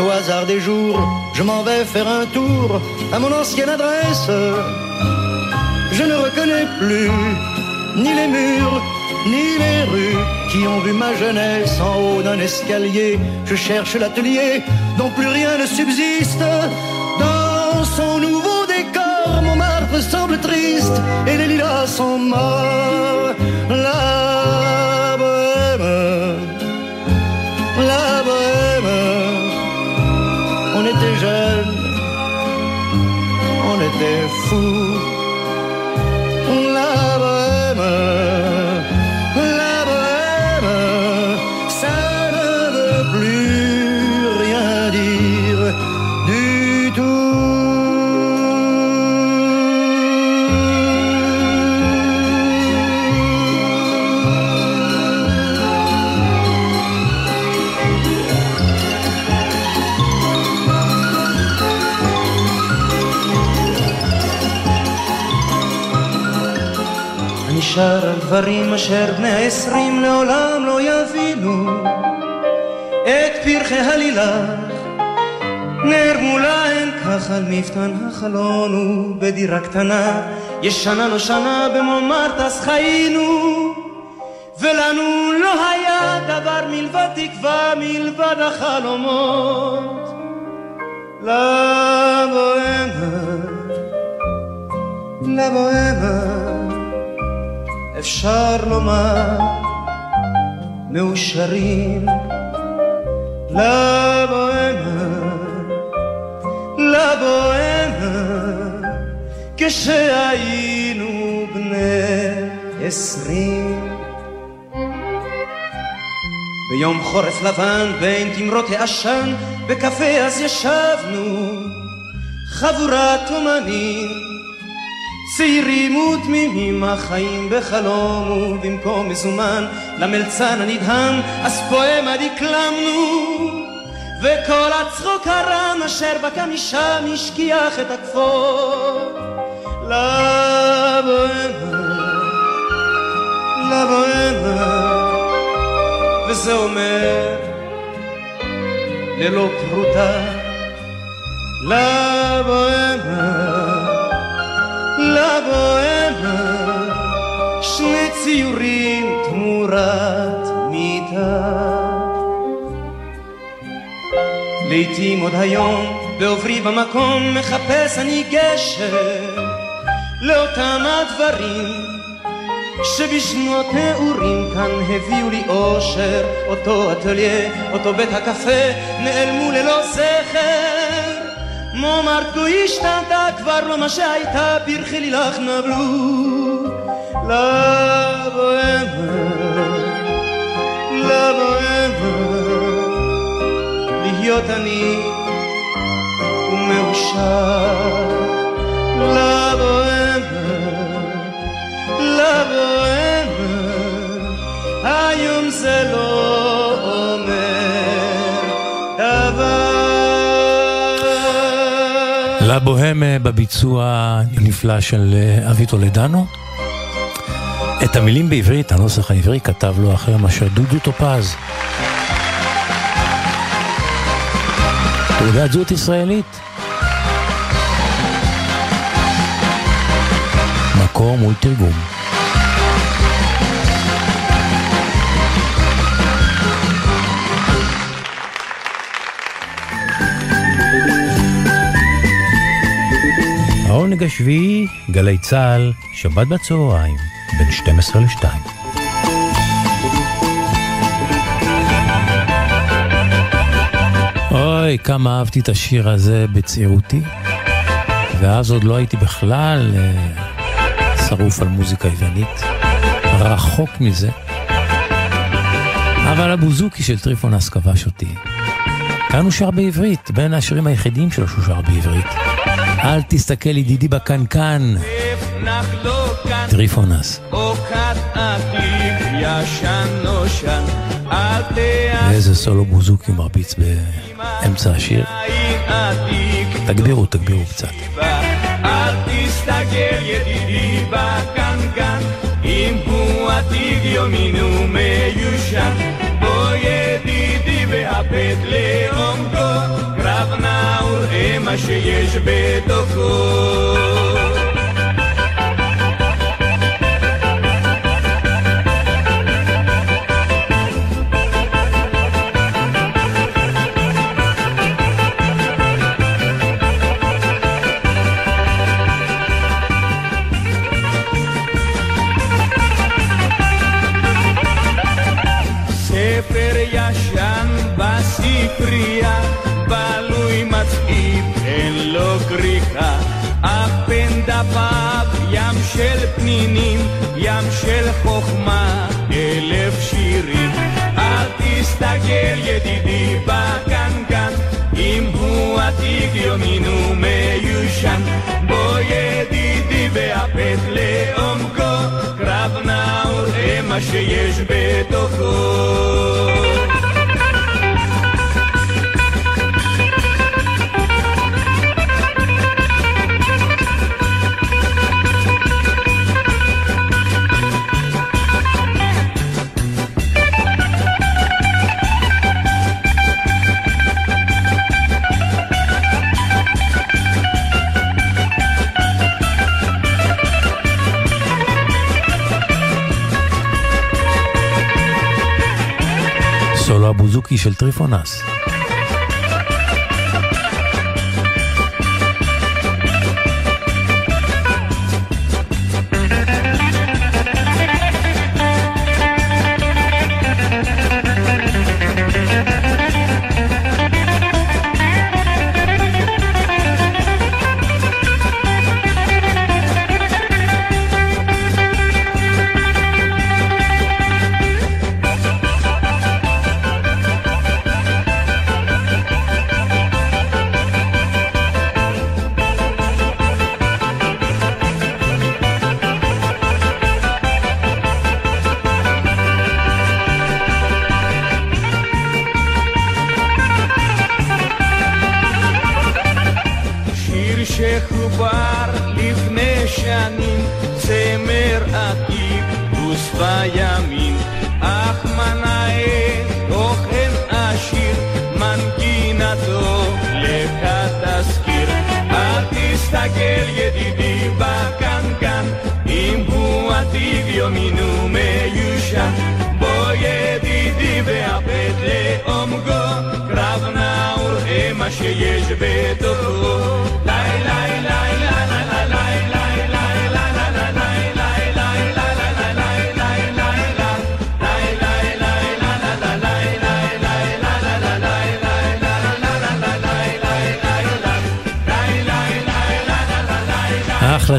Au hasard des jours, je m'en vais faire un tour à mon ancienne adresse, je ne reconnais plus ni les murs, ni les rues qui ont vu ma jeunesse en haut d'un escalier. Je cherche l'atelier dont plus rien ne subsiste. Dans son nouveau décor, Montmartre semble triste et les lilas sont morts. דברים אשר בני העשרים לעולם לא יבינו. את פרחי הלילך נר מולה אין כך על מפתן החלון ובדירה קטנה. ישנה לא שנה במומרטס חיינו ולנו לא היה דבר מלבד תקווה מלבד החלומות. לבוהמה לבוהמה אפשר לומר מאושרים לבוהמה, לבוהמה, כשהיינו בני עשרים. ביום חורף לבן בין תמרות העשן בקפה אז ישבנו חבורת אומנים צעירים ותמימים החיים בחלום ובמקום מזומן. למלצן הנדהם אז פואמה דקלמנו וכל הצחוק הרם אשר בקע משם השכיח את הכפור. לבוהמה לבוהמה. וזה אומר ללא פרוטה לבוהמה לבוהמה שני ציורים תמורת מיטה לעתים עוד היום בעוברי במקום מחפש אני גשר לאותם הדברים שבשנות נעורים כאן הביאו לי אושר. אותו אטליה, אותו בית הקפה נעלמו ללא זכר מומרטקו השתנתה כבר לא מה שהייתה פרחי לך נבלו לבוהמה לבוהמה להיות אני ומאושר לבוהמה לבוהמה היום זה לא דבר לבוהם אה, בביצוע הנפלא של אה, אבי טולדנו. את המילים בעברית, הנוסח העברי, כתב לו אחר מאשר דודו טופז. תעודת זהות ישראלית. מקור מול תרגום. העונג השביעי, גלי צה"ל, שבת בצהריים, בין 12 ל-2. אוי, כמה אהבתי את השיר הזה בצעירותי, ואז עוד לא הייתי בכלל אה, שרוף על מוזיקה יוונית, רחוק מזה. אבל הבוזוקי של טריפונס כבש אותי. כאן הוא שר בעברית, בין השירים היחידים שלו שהוא שר בעברית. אל תסתכל ידידי בקנקן, טריפונס. ואיזה סולו בוזוקי מרביץ באמצע השיר. תגבירו, תגבירו קצת. אל תסתכל ידידי בקנקן, אם הוא עתיד יומין ומיושן. בוא ידידי והפת לעומקו, קרב נא וראה מה שיש בתוכו. תסתכל ידידי בקנקן, אם הוא עתיק יומין ומיושן. בוא ידידי והפת לעומקו, קרב נא וראה מה שיש בתוכו. של טריפונס.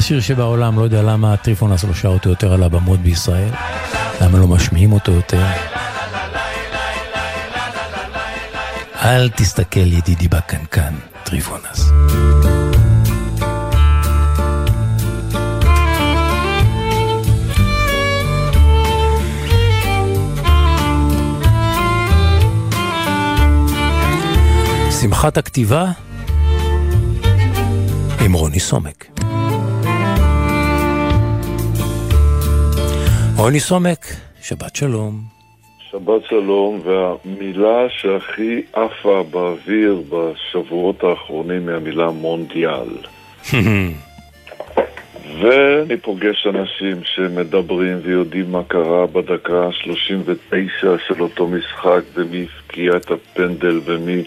שיר שבעולם, לא יודע למה טריפונס לא שר אותו יותר על הבמות בישראל, למה לא משמיעים אותו יותר. אל תסתכל ידידי בקנקן, טריפונס. שמחת הכתיבה עם רוני סומק. רוני סומק, שבת שלום. שבת שלום, והמילה שהכי עפה באוויר בשבועות האחרונים היא המילה מונדיאל. *laughs* ואני פוגש אנשים שמדברים ויודעים מה קרה בדקה ה-39 של אותו משחק ומי הבקיע את הפנדל ומי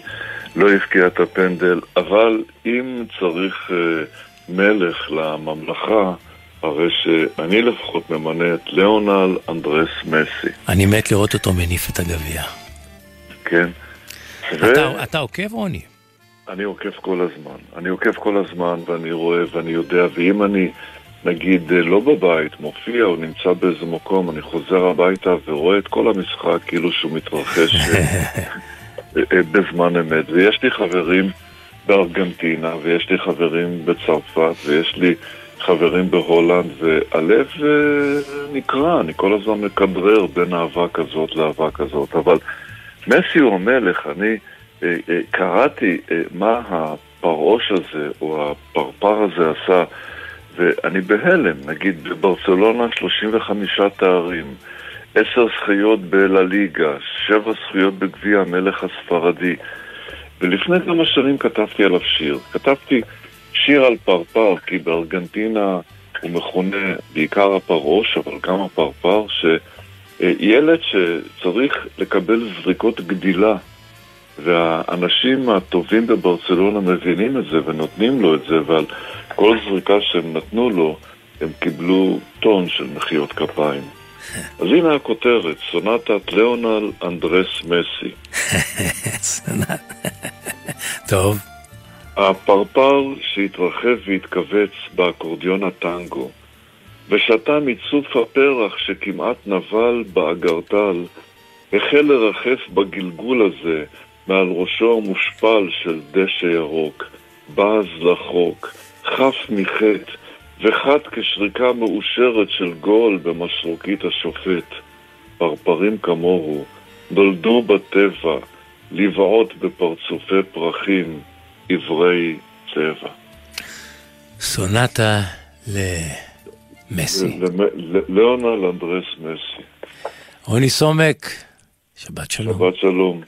לא הבקיע את הפנדל, אבל אם צריך uh, מלך לממלכה, הרי שאני לפחות ממנה את ליאונל אנדרס מסי, אני מת לראות אותו מניף את הגביע. כן? אתה- אתה עוקב, רוני? אני עוקב כל הזמן. אני עוקב כל הזמן ואני רואה ואני יודע, ואם אני, נגיד, אה, לא בבית, מופיע או נמצא באיזה מקום, אני חוזר הביתה ורואה את כל המשחק כאילו שהוא מתרחש אה, *laughs* אה, בזמן אמת. ויש לי חברים בארגנטינה, ויש לי חברים בצרפת, ויש לי חברים בהולנד, והלב אה, נקרע, אני כל הזמן מכדרר בין אהבה כזאת לאהבה כזאת, אבל מסי הוא המלך, אני אה, אה, קראתי מה הפרעוש הזה, או הפרפר הזה עשה, ואני בהלם, נגיד בברצלונה 35 תארים, עשר זכיות בלה-ליגה, שבע זכויות בגביע המלך הספרדי. ולפני כמה שנים כתבתי עליו שיר. כתבתי שיר על פרפר, כי בארגנטינה הוא מכונה בעיקר הפרעוש, אבל גם הפרפר, שילד שצריך לקבל זריקות גדילה, והאנשים הטובים בברצלונה מבינים את זה ונותנים לו את זה, ועל כל זריקה שהם נתנו לו, הם קיבלו טון של מחיאות כפיים. *laughs* אז הנה הכותרת, סונטת ליאונל אנדרס מסי. *laughs* *laughs* טוב. הפרפר שהתרחב והתכווץ באקורדיון הטנגו, ושתה מצוף הפרח שכמעט נבל באגרטל, החל לרחף בגלגול הזה מעל ראשו המושפל של דשא ירוק, בז לחוק, חף מחטא, וחד כשריקה מאושרת של גול במשרוקית השופט. פרפרים כמוהו נולדו בטבע לבעוט בפרצופי פרחים עברי צבע. סונטה למסי. ליאונל אנדרס מסי. רוני סומק, שבת שלום. שבת שלום.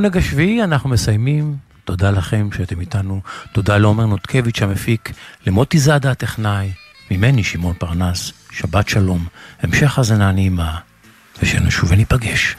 העונג השביעי אנחנו מסיימים. תודה לכם שאתם איתנו. תודה לעומר נותקביץ' המפיק, למוטי זאדה הטכנאי, ממני שמעון פרנס. שבת שלום, המשך האזנה נעימה, ושנשוב וניפגש.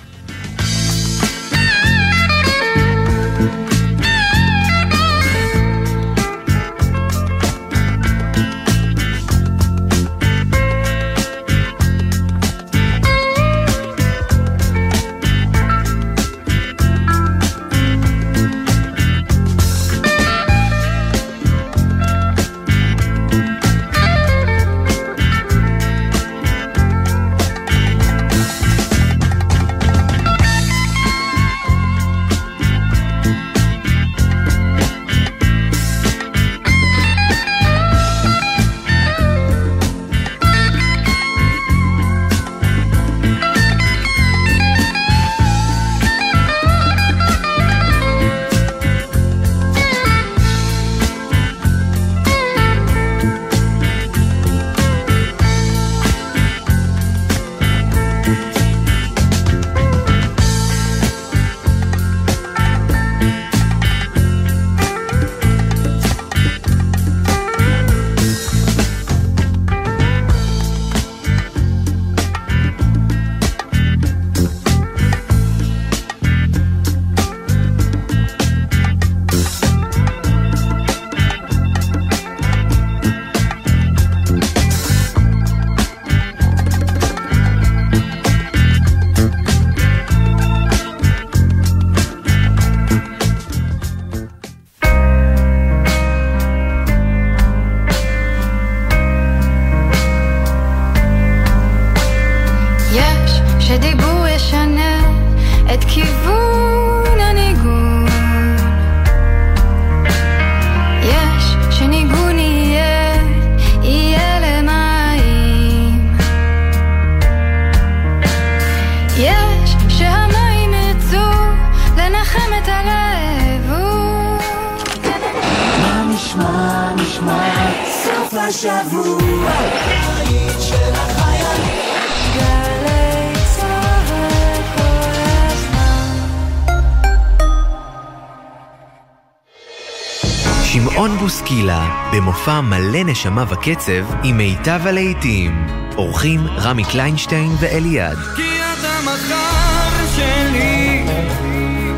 נשמה וקצב עם מיטב הלהיטים. אורחים רמי קליינשטיין ואליעד. כי את המחר שלי,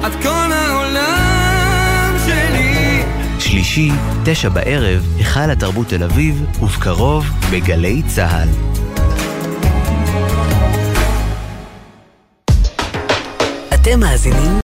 את כל העולם שלי. שלישי, תשע בערב, היכל התרבות תל אביב, ובקרוב בגלי צה"ל. אתם מאזינים